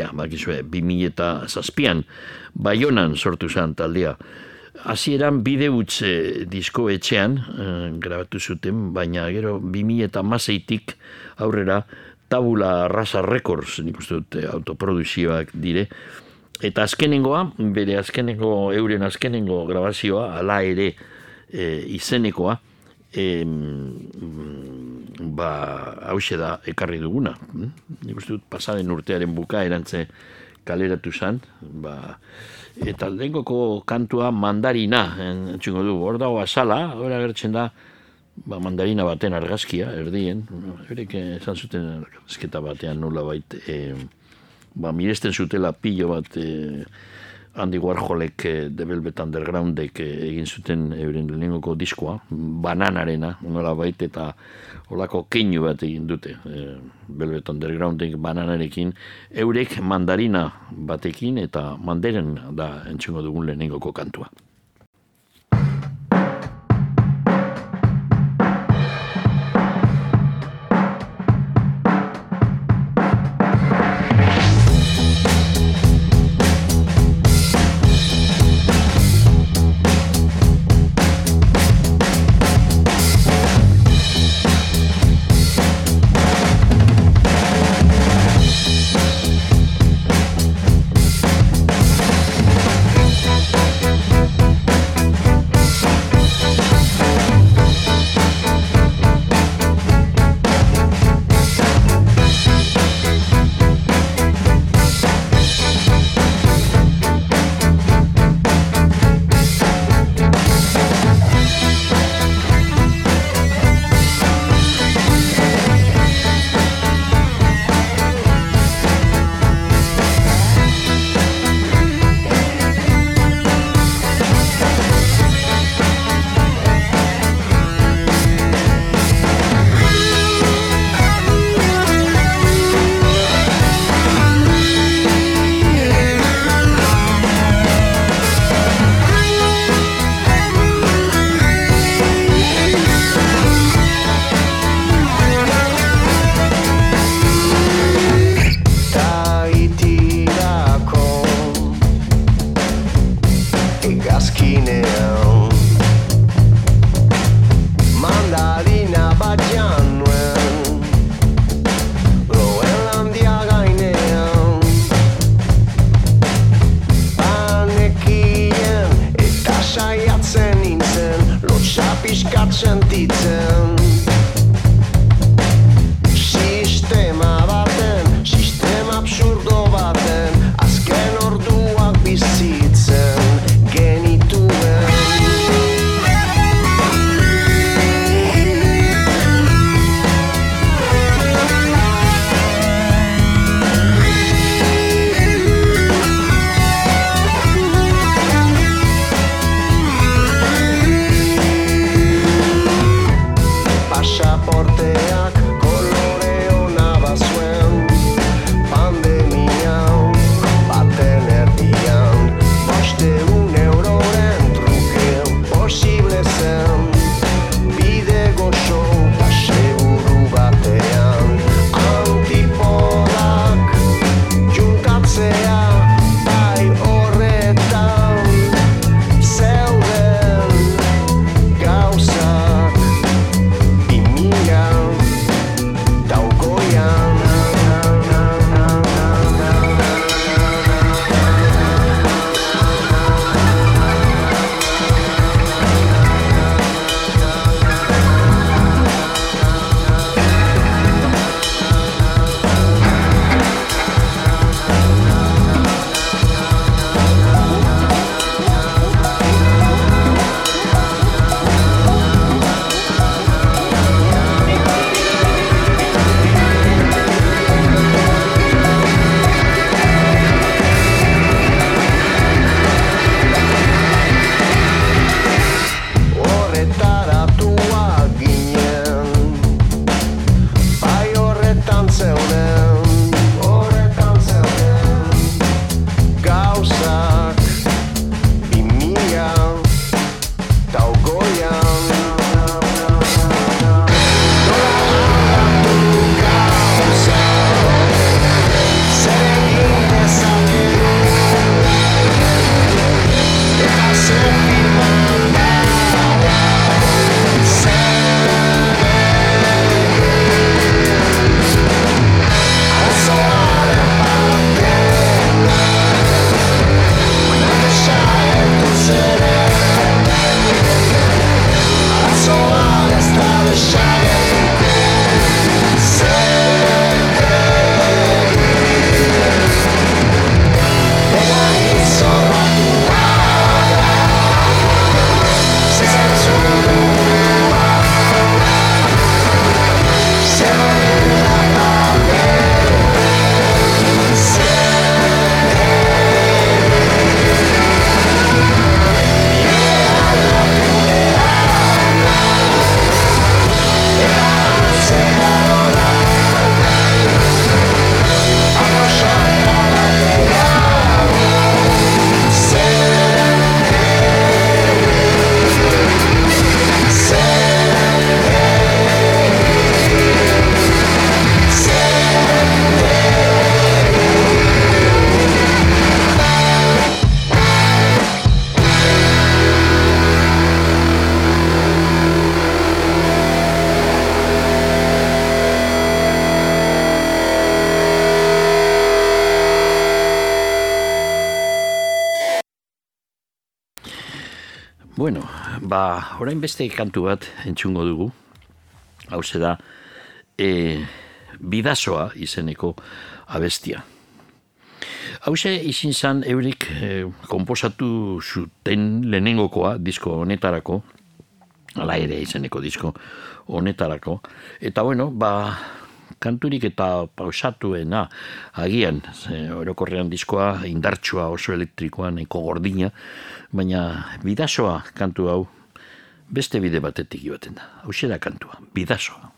Taldea, bakizue, 2000 eta zazpian, Baionan sortu zen taldea. Hasieran bide utz eh, disko etxean eh, grabatu zuten, baina gero 2000 eta mazeitik aurrera tabula rasa records, nik uste dut eh, autoproduzioak dire, eta azkenengoa, bere azkenengo, euren azkenengo grabazioa, ala ere eh, izenekoa, mm, ba, hause da ekarri duguna. mm? Nik uste dut pasaden urtearen buka erantze kaleratu zan, ba, eta lehengoko kantua mandarina, entxungo du, hor dago azala, hor agertzen da, ba, mandarina baten argazkia, erdien, eurek esan zuten argazketa batean nola bait, e, ba, miresten zutela pilo bat, e, Andy Warholek eh, The Velvet Undergroundek eh, egin zuten euren lehenengoko diskoa, bananarena, nola bait, eta olako keinu bat egin dute eh, Velvet Undergroundek bananarekin, eurek mandarina batekin eta manderen da entzungo dugun lehenengoko kantua. Orain beste kantu bat entzungo dugu. Hau da, e, bidazoa izeneko abestia. Hau izin zan eurik e, komposatu zuten lehenengokoa disko honetarako, ala ere izeneko disko honetarako. Eta bueno, ba, kanturik eta pausatuena agian, ze, orokorrean diskoa indartsua oso elektrikoa, nahiko gordina, baina bidasoa kantu hau beste bide batetik joaten da. Hau kantua, bidasoa.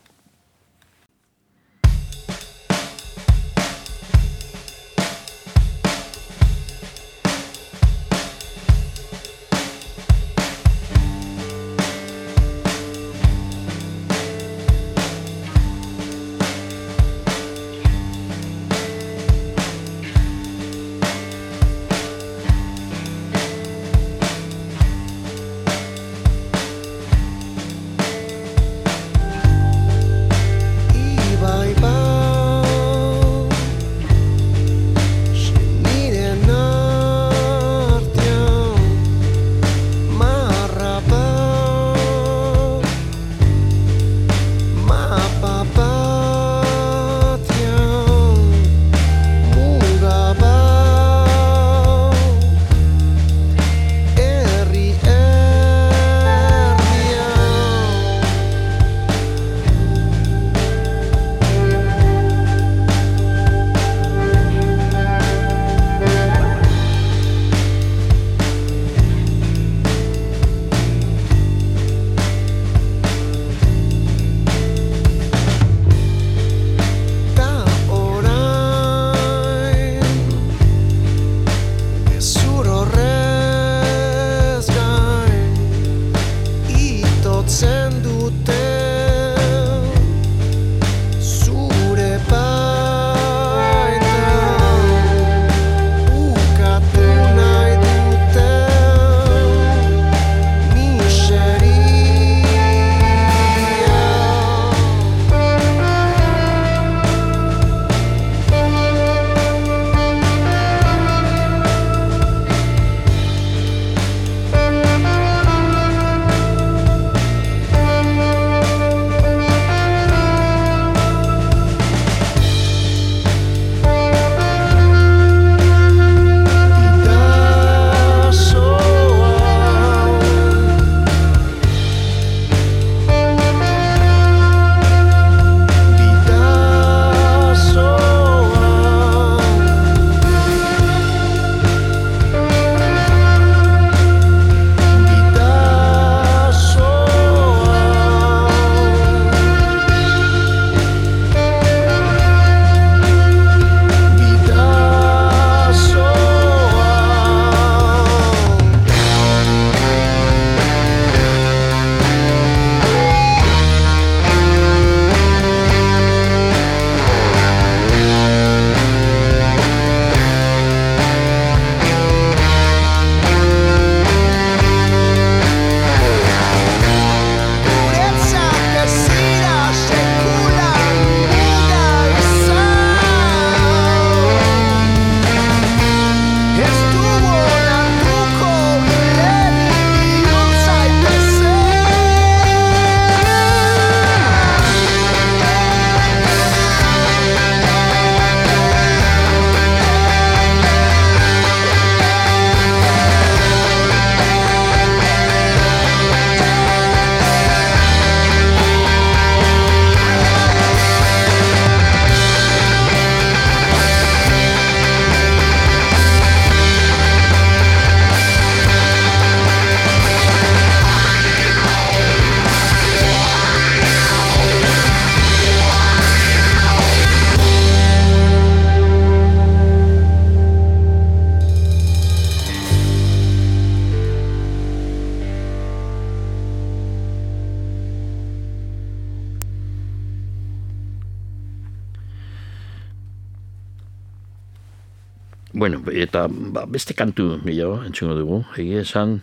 Beste kantu gehiago entzungo dugu. Egia esan,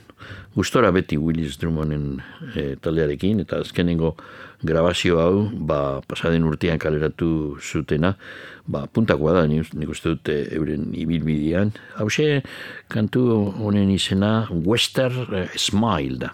gustora beti Willis Drummonden e, taldearekin, eta azkenengo grabazio hau, ba, pasaden urtean kaleratu zutena, ba, puntakoa da, nik, uste dut eh, euren ibilbidean. Hauxe, kantu honen izena Western eh, Smile da.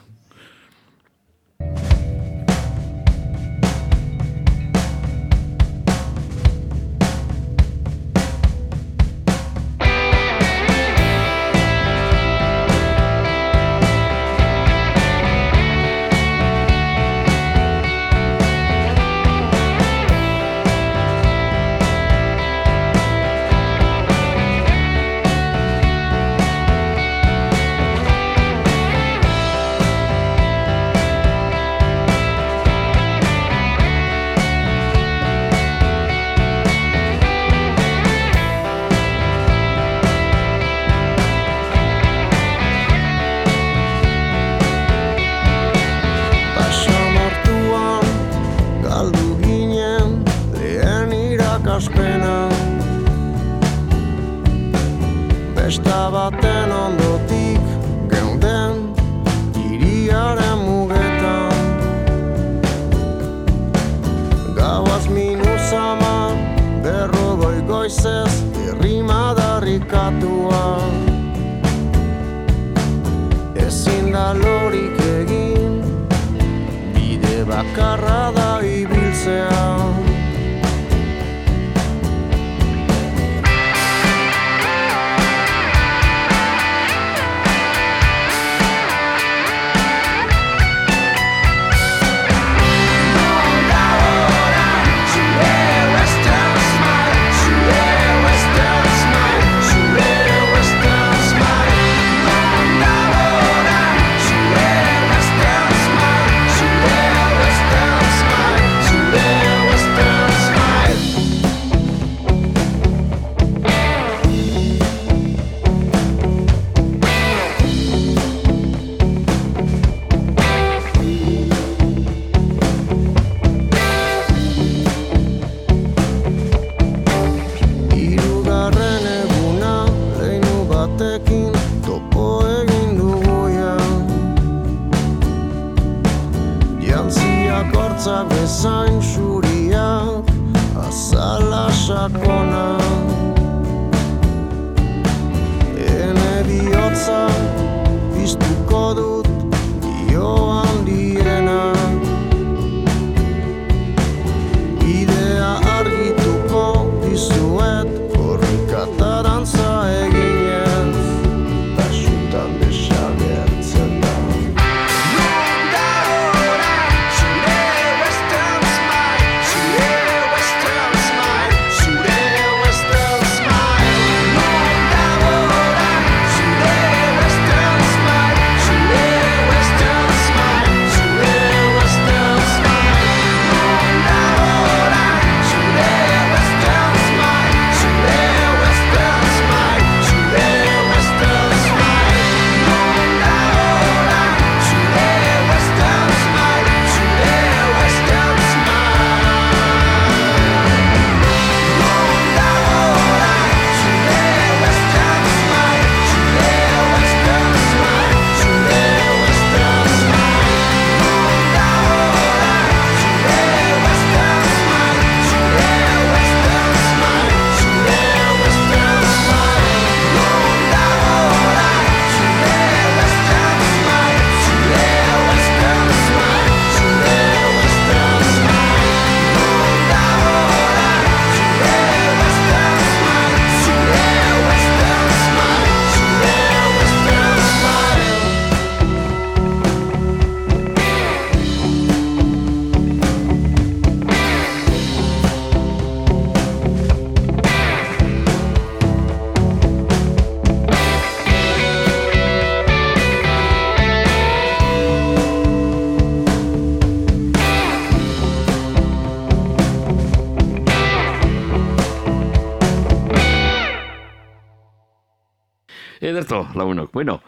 Lagunok. Bueno,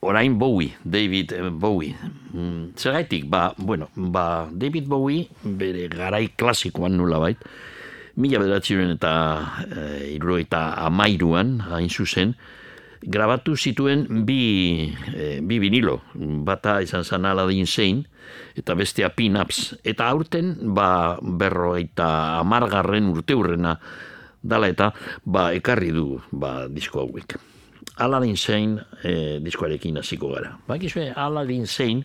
orain Bowie, David eh, Bowie. Mm, Zergaitik, ba, bueno, ba, David Bowie bere garai klasikoan nula bait, Mila bederatziren eta e, irurogeita amairuan, hain zuzen, grabatu zituen bi, e, bi vinilo. Bata izan zen Aladdin Sein, eta bestea Pin-Ups. Eta aurten, ba, berrogeita amargarren urte hurrena dala eta, ba, ekarri du, ba, disko hauek. Aladdin Sein e, diskoarekin hasiko gara. Bakizue, Aladdin Sein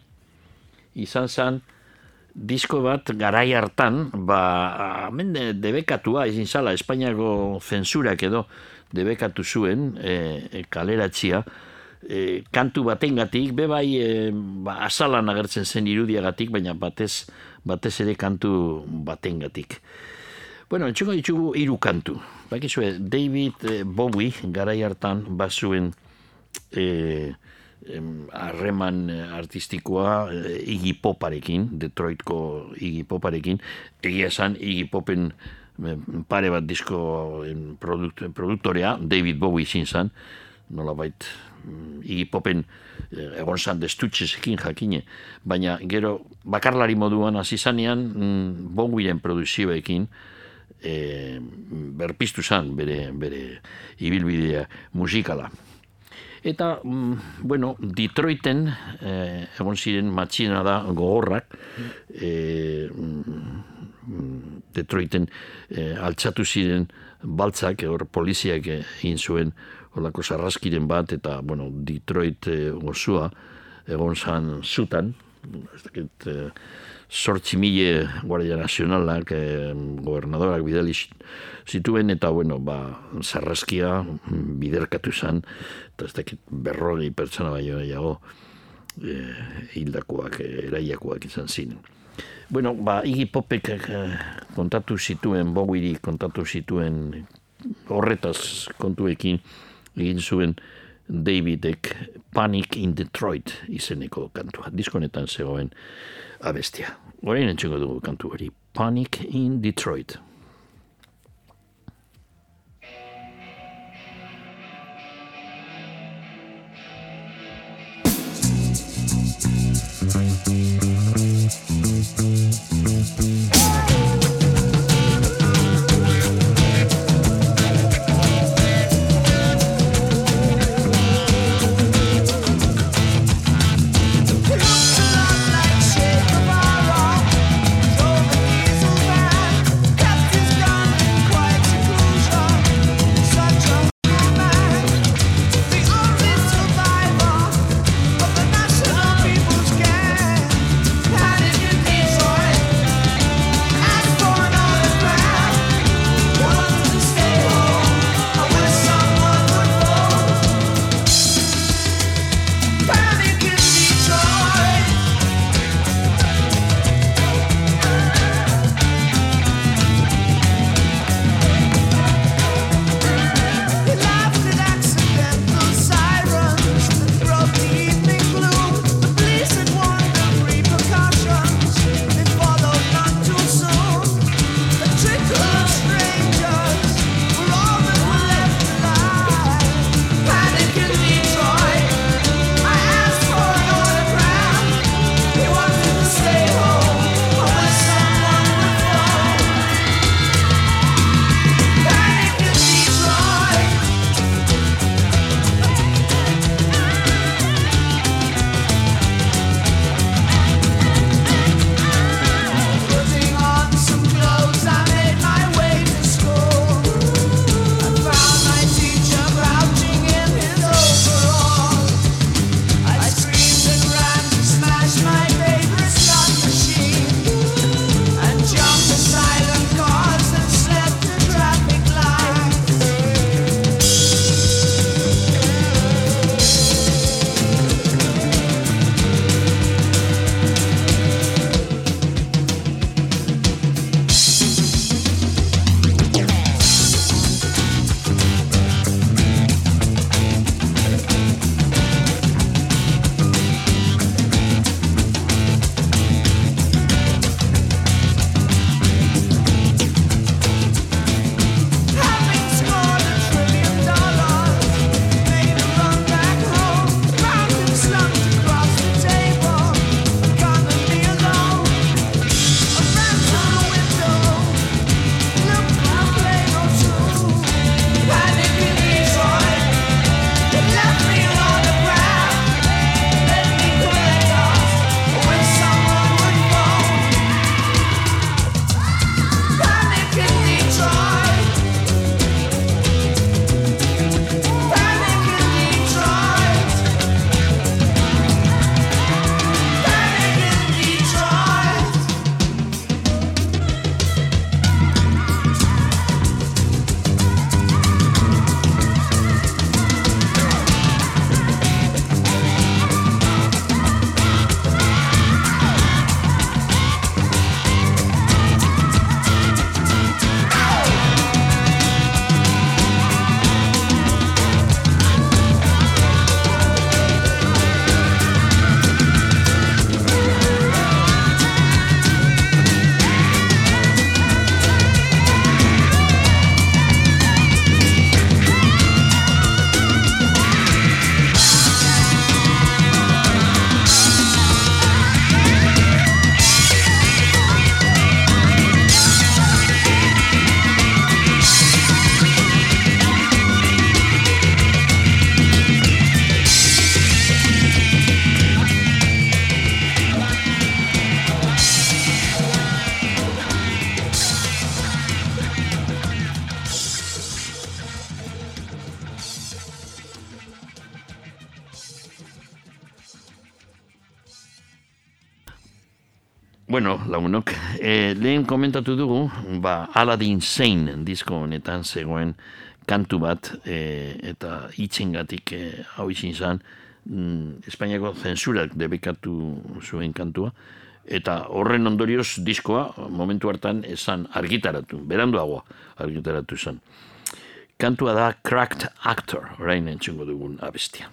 izan zen, disko bat garai hartan, ba, hemen de- debekatua izin zala, Espainiako zensurak edo debekatu zuen e, kaleratzia, e, kantu batengatik, be bai e, ba, azalan agertzen zen irudiagatik, baina batez, batez ere kantu batengatik. Bueno, entzuko ditugu hiru kantu. Bakizue, David eh, Bowie garai hartan bazuen eh, em, harreman eh, artistikoa eh, Iggy Poparekin, Detroitko Iggy Poparekin, egia esan Iggy Popen eh, pare bat disko produkt, produktorea, David Bowie izin zan, nolabait mm, Iggy Popen eh, egon zan destutxezekin jakine, baina gero bakarlari moduan hasi zanean mm, Bowieren produzioekin, e, berpiztu zan bere, bere ibilbidea musikala. Eta, mm, bueno, Detroiten eh, egon ziren matxina da gogorrak, eh, mm, Detroiten eh, altxatu ziren baltzak, hor poliziak egin zuen holako sarraskiren bat, eta, bueno, Detroit eh, gozua egon zan zutan, ez dakit, eh, sortzi mile Guardia Nazionalak, eh, gobernadorak bidali zituen, eta, bueno, ba, sarraskia mm, biderkatu zan, eta ez dakit berrogei pertsona baino gehiago eh, hildakoak, eh, eraiakoak izan ziren. Bueno, ba, Iggy Popek eh, kontatu zituen, Bowieri kontatu zituen horretaz kontuekin egin zuen Davidek Panic in Detroit izeneko kantua. Diskonetan zegoen abestia. Orain entzuko dugu kantu hori. Panic in Detroit. Like shit Bueno, lagunok, e, lehen komentatu dugu, ba, Aladdin Sane disko honetan zegoen kantu bat, e, eta itzengatik e, hau izin zan, mm, Espainiako zensurak debekatu zuen kantua, eta horren ondorioz diskoa momentu hartan esan argitaratu, beranduagoa argitaratu zen. Kantua da Cracked Actor, orain entzungo dugun abestia.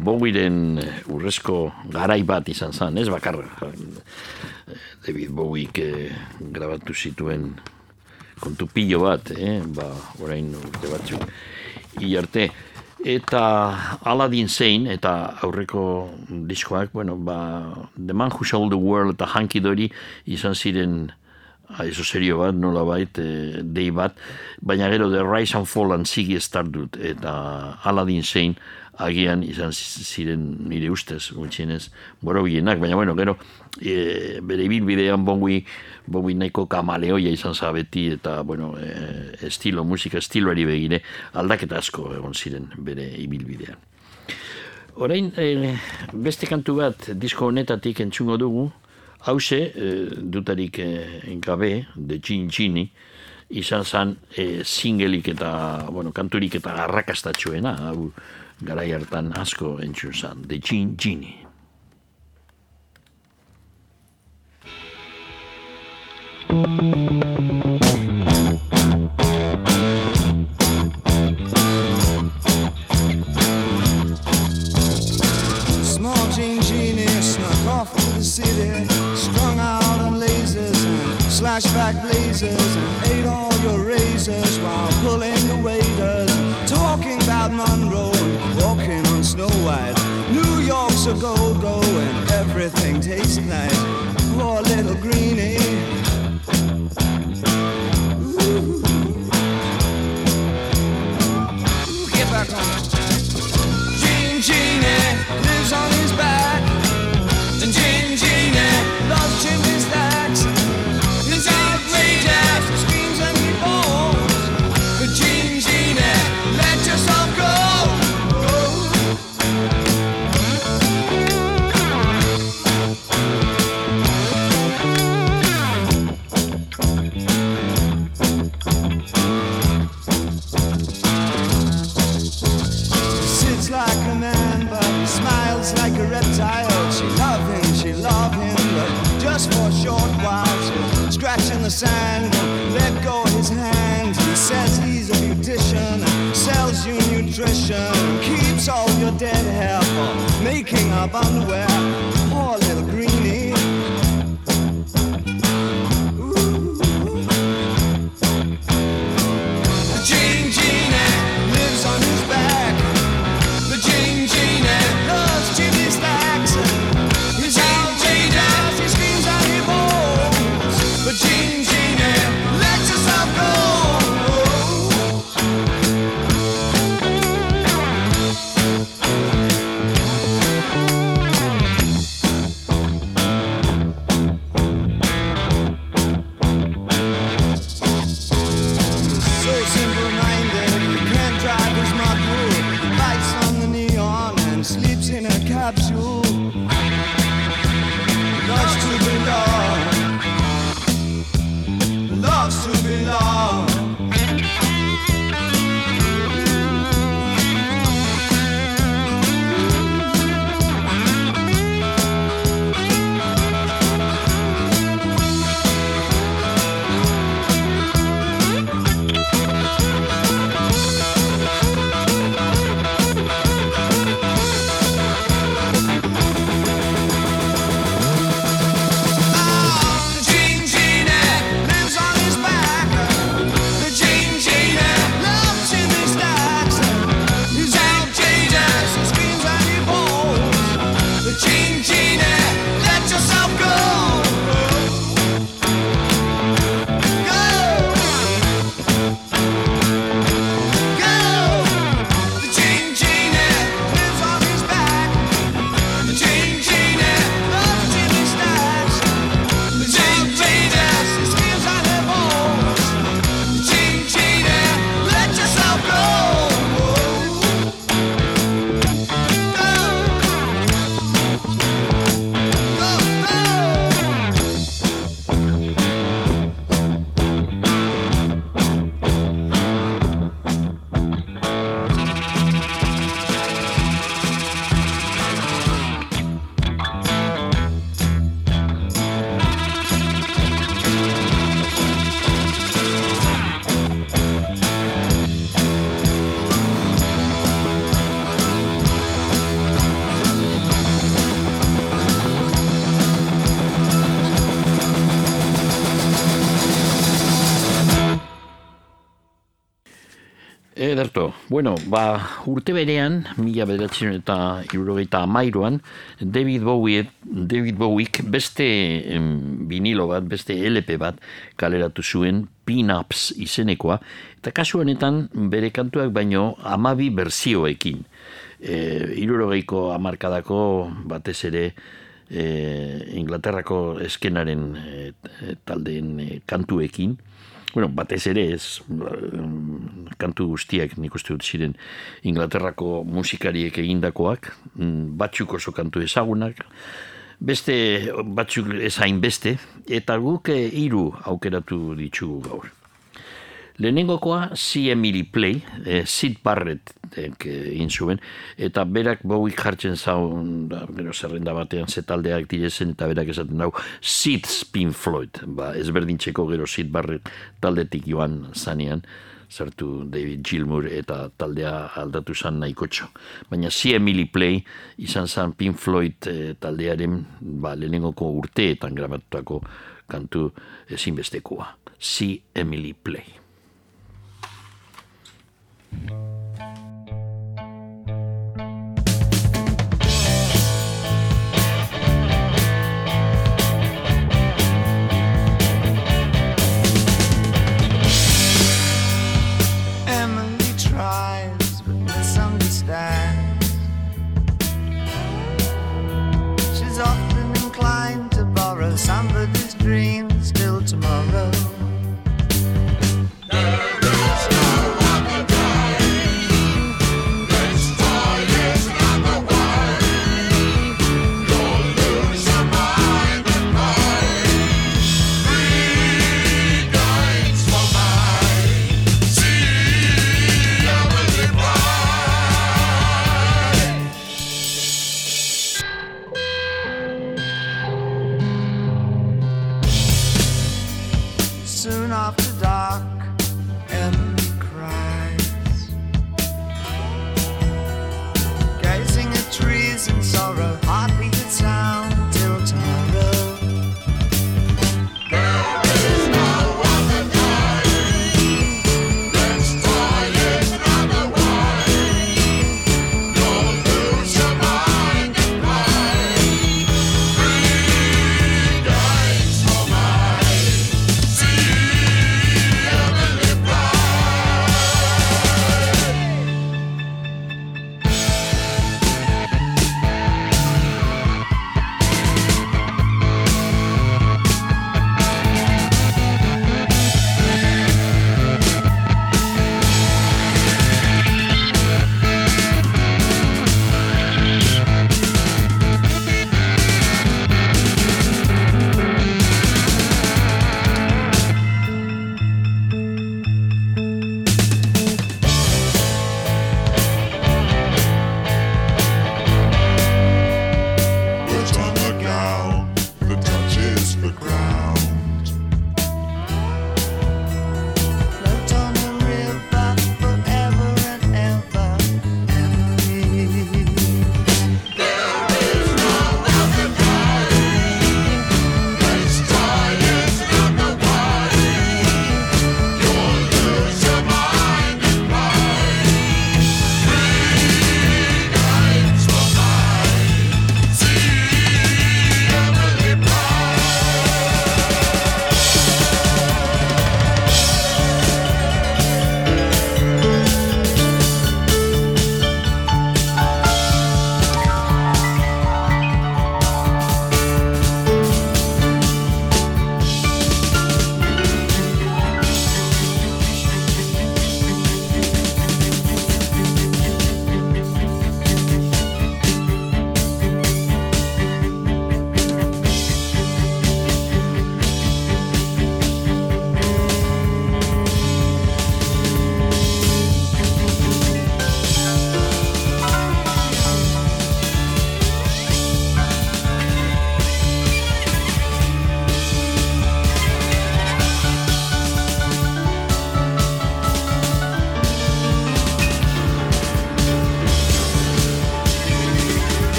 Bowiren eh, urrezko garai bat izan zen, ez bakar David Bowiek eh, grabatu zituen kontu pilo bat, eh? ba, orain urte batzuk, arte. Eta Aladdin Zein, eta aurreko diskoak, bueno, ba, The Man Who Sold the World eta Hanky Dory izan ziren ah, eso serio bat, nola bait, e, dei bat, baina gero The Rise and Fall and Ziggy eta Aladdin Zein agian izan zi- ziren nire ustez, gutxienez, borobienak, baina bueno, gero, e, bere ibilbidean bongi, bongi nahiko kamaleoia izan zabeti, eta, bueno, e, estilo, musika estiloari begire, aldaketa asko egon ziren bere ibilbidean. Orain, e, beste kantu bat disko honetatik entzungo dugu, hause, e, dutarik e, gabe, de Gin Gini, izan zan e, singelik eta, bueno, kanturik eta arrakastatxuena, hau garai hartan asko entzun zan, de Gin Gini. Small city, strung out on lasers and slashback blazers, and ate all your razors while pulling the waiters, talking about Monroe and walking on Snow White. New York's a go-go and everything tastes nice. Poor little greenie. Ooh. Get back on. Gene Genie eh, lives on his back. Sand, let go his hand. He says he's a beautician, sells you nutrition, keeps all your dead hair for making up underwear. Bueno, ba, urte berean, mila bederatzen eta irurogeita amairuan, David Bowie, David Bowiek beste em, vinilo bat, beste LP bat kaleratu zuen Pin-Ups izenekoa, eta kasu honetan bere kantuak baino amabi berzioekin. E, irurogeiko amarkadako batez ere e, Inglaterrako eskenaren e, taldeen e, kantuekin, bueno, batez ere ez, mm, kantu guztiak nik uste dut ziren Inglaterrako musikariek egindakoak, mm, batzuk oso kantu ezagunak, beste batzuk ez hainbeste, eta guk eh, hiru aukeratu ditugu gaur. Lehenengokoa C. Emily Play, eh, Sid Barrett eh, egin zuen, eta berak Bowie jartzen zaun, gero zerrenda batean ze taldeak direzen, eta berak esaten dau, Sid Spin Floyd, ba, ezberdintzeko gero Sid Barrett taldetik joan zanean, sartu David Gilmour eta taldea aldatu zan nahikotxo. Baina C. Emily Play izan zan Pink Floyd eh, taldearen ba, lehenengoko urteetan grabatutako kantu ezinbestekoa. C. Emily Play.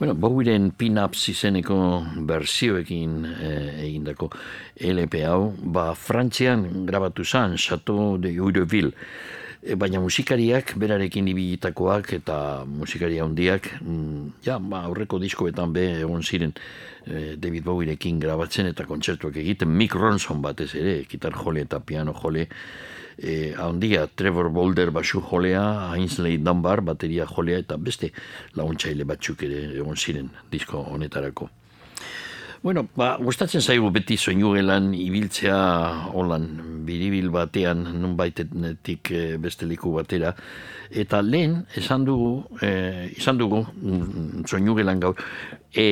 Bueno, Bowiren Pin-Ups izeneko berzioekin eh, egindako LP hau, ba, Frantzian grabatu zan, Chateau de Eureville, E, baina musikariak, berarekin ibilitakoak eta musikari handiak, mm, ja, ba, aurreko diskoetan be egon ziren eh, David Bowierekin grabatzen eta kontzertuak egiten, Mick Ronson batez ere, gitar jole eta piano jole, e, handia, Trevor Boulder basu jolea, Ainsley Dunbar bateria jolea eta beste laguntzaile batzuk ere egon ziren disko honetarako. Bueno, ba, gustatzen zaigu beti soinu gelan ibiltzea holan biribil batean nunbaitetik e, beste liku batera. Eta lehen esan dugu, e, izan dugu mm, soinu gelan gaur, e,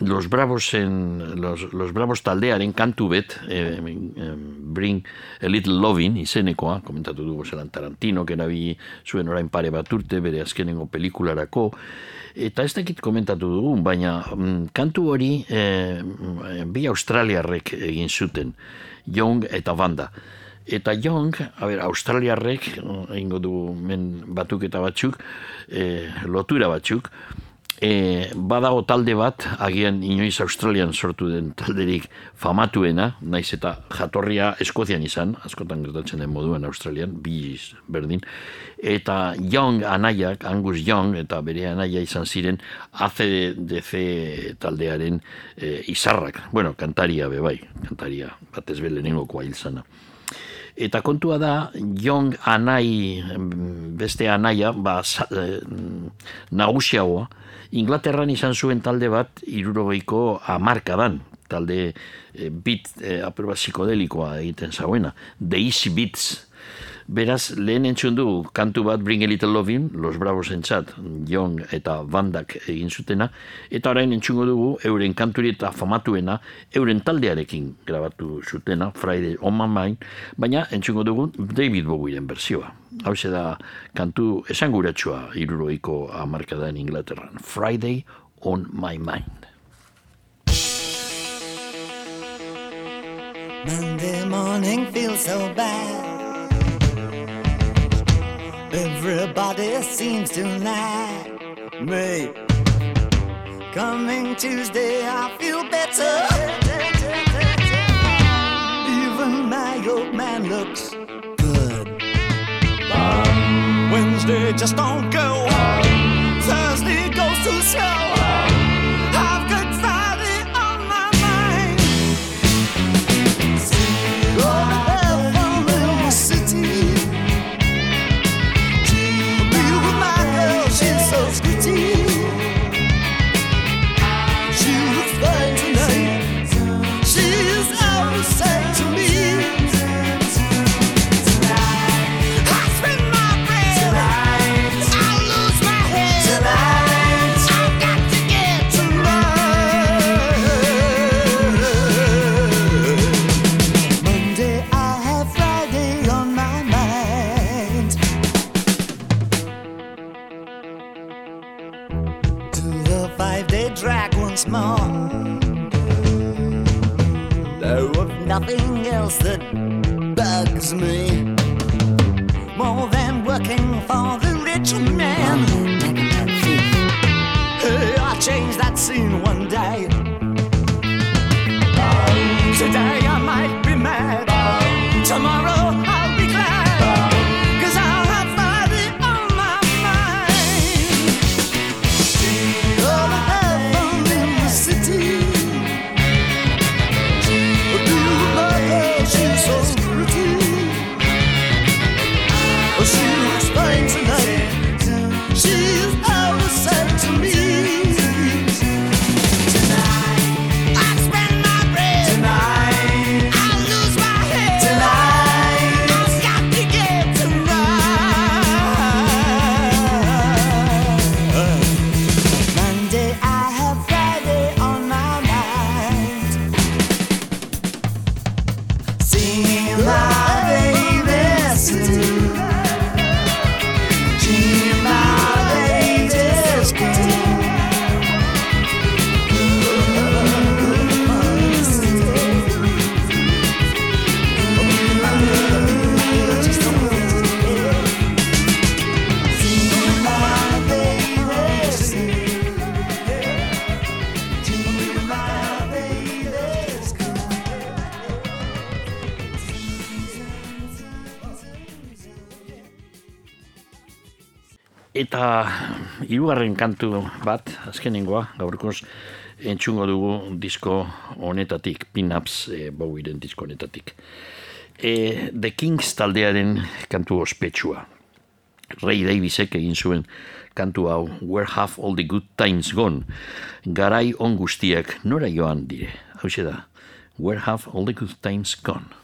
los bravos en, los, los bravos taldearen kantu bet, e, bring a little loving izenekoa, komentatu dugu zelan Tarantino, erabi zuen orain pare bat urte, bere azkenengo pelikularako, Eta ez dakit komentatu dugu, baina mm, kantu hori e, bi australiarrek egin zuten, Young eta Banda. Eta Young, a ber, australiarrek, egingo du men batuk eta batzuk, e, lotura batzuk, e, badago talde bat, agian inoiz Australian sortu den talderik famatuena, naiz eta jatorria Eskozian izan, askotan gertatzen den moduan Australian, biz berdin, eta Young anaiak, Angus Young, eta bere anaia izan ziren ACDC taldearen e, izarrak, bueno, kantaria bebai, kantaria, batez belenengokoa hil zana. Eta kontua da, Young anai, beste anaia, ba, sa, e, nagusiagoa, Inglaterran izan zuen talde bat, irurogeiko amarkadan, talde e, bit e, aproba psikodelikoa egiten zauena, The Easy Beats, Beraz, lehen entzun du kantu bat Bring a Little Loving, Los Bravos entzat, Young eta Bandak egin zutena, eta orain entzungo dugu euren kanturi eta famatuena, euren taldearekin grabatu zutena, Friday on my mind, baina entzungo dugu David Bowieren berzioa. Hau da kantu esanguratsua iruroiko amarkadan Inglaterran. Friday on my mind. Monday morning feels so bad. Everybody seems to like me. Coming Tuesday, I feel better. Even my old man looks good. Wednesday just don't go. Thursday goes too slow. Hirugarren kantu bat, azkenengoa, gaurkoz, entzungo dugu disko honetatik, Pin-Ups e, Bowieren disko honetatik. E, The Kings taldearen kantu ospetsua. Ray Davisek egin zuen kantu hau Where Have All the Good Times Gone garai on guztiak nora joan dire hau da Where Have All the Good Times Gone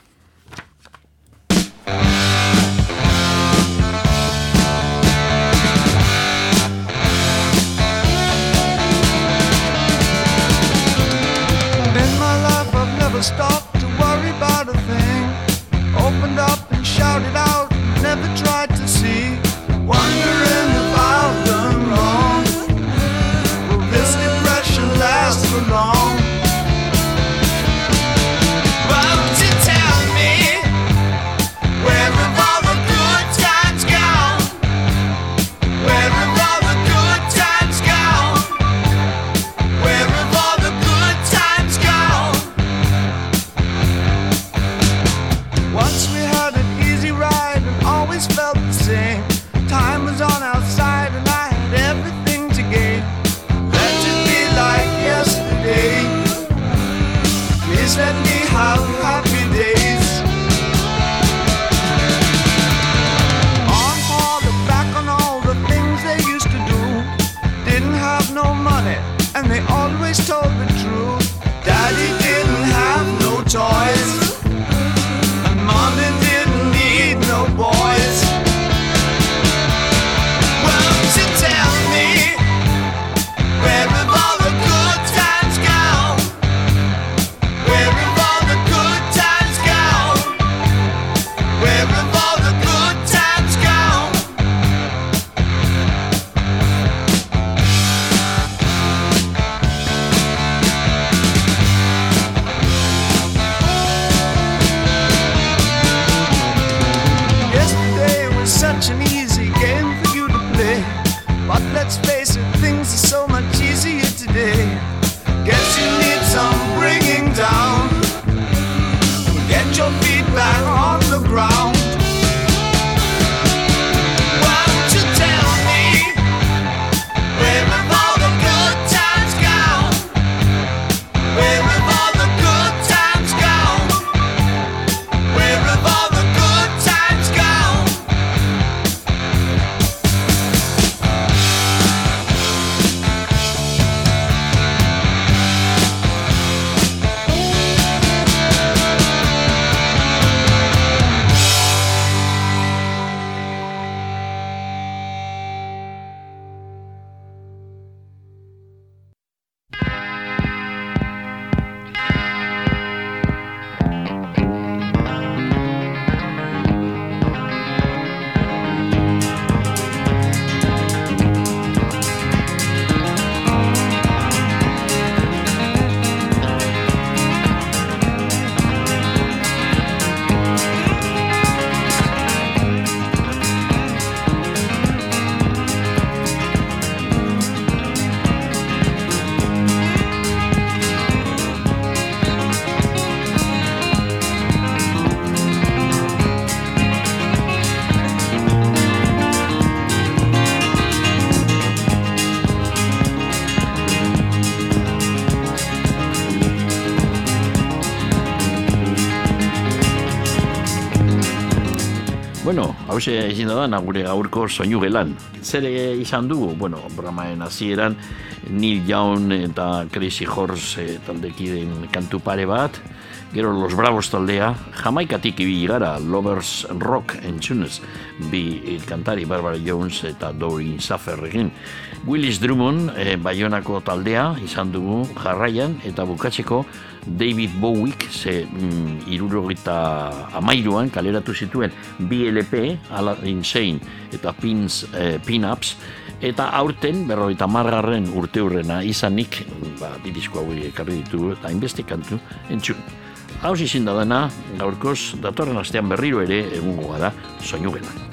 stop told the hause izin da da, gure gaurko soinu gelan. Zer izan dugu, bueno, programaen hasieran Neil Young eta Crazy Horse eh, taldekiden kantu pare bat, gero Los Bravos taldea, jamaikatik ibili gara Lovers Rock entzunez, bi kantari Barbara Jones eta Doreen Saffer egin. Willis Drummond, eh, Bayonako taldea, izan dugu jarraian, eta bukatzeko David Bowiek, ze mm, irurogita amairuan kaleratu zituen bi LP, ala Insane eta Pins, eh, Pin-Ups, eta aurten, berrogeita margarren urte hurrena izanik, ba, bi disko hau ekarri ditu, eta hainbeste kantu entzun. Hau izin da dena, gaurkoz, datorren astean berriro ere egungo da, soinu gelan.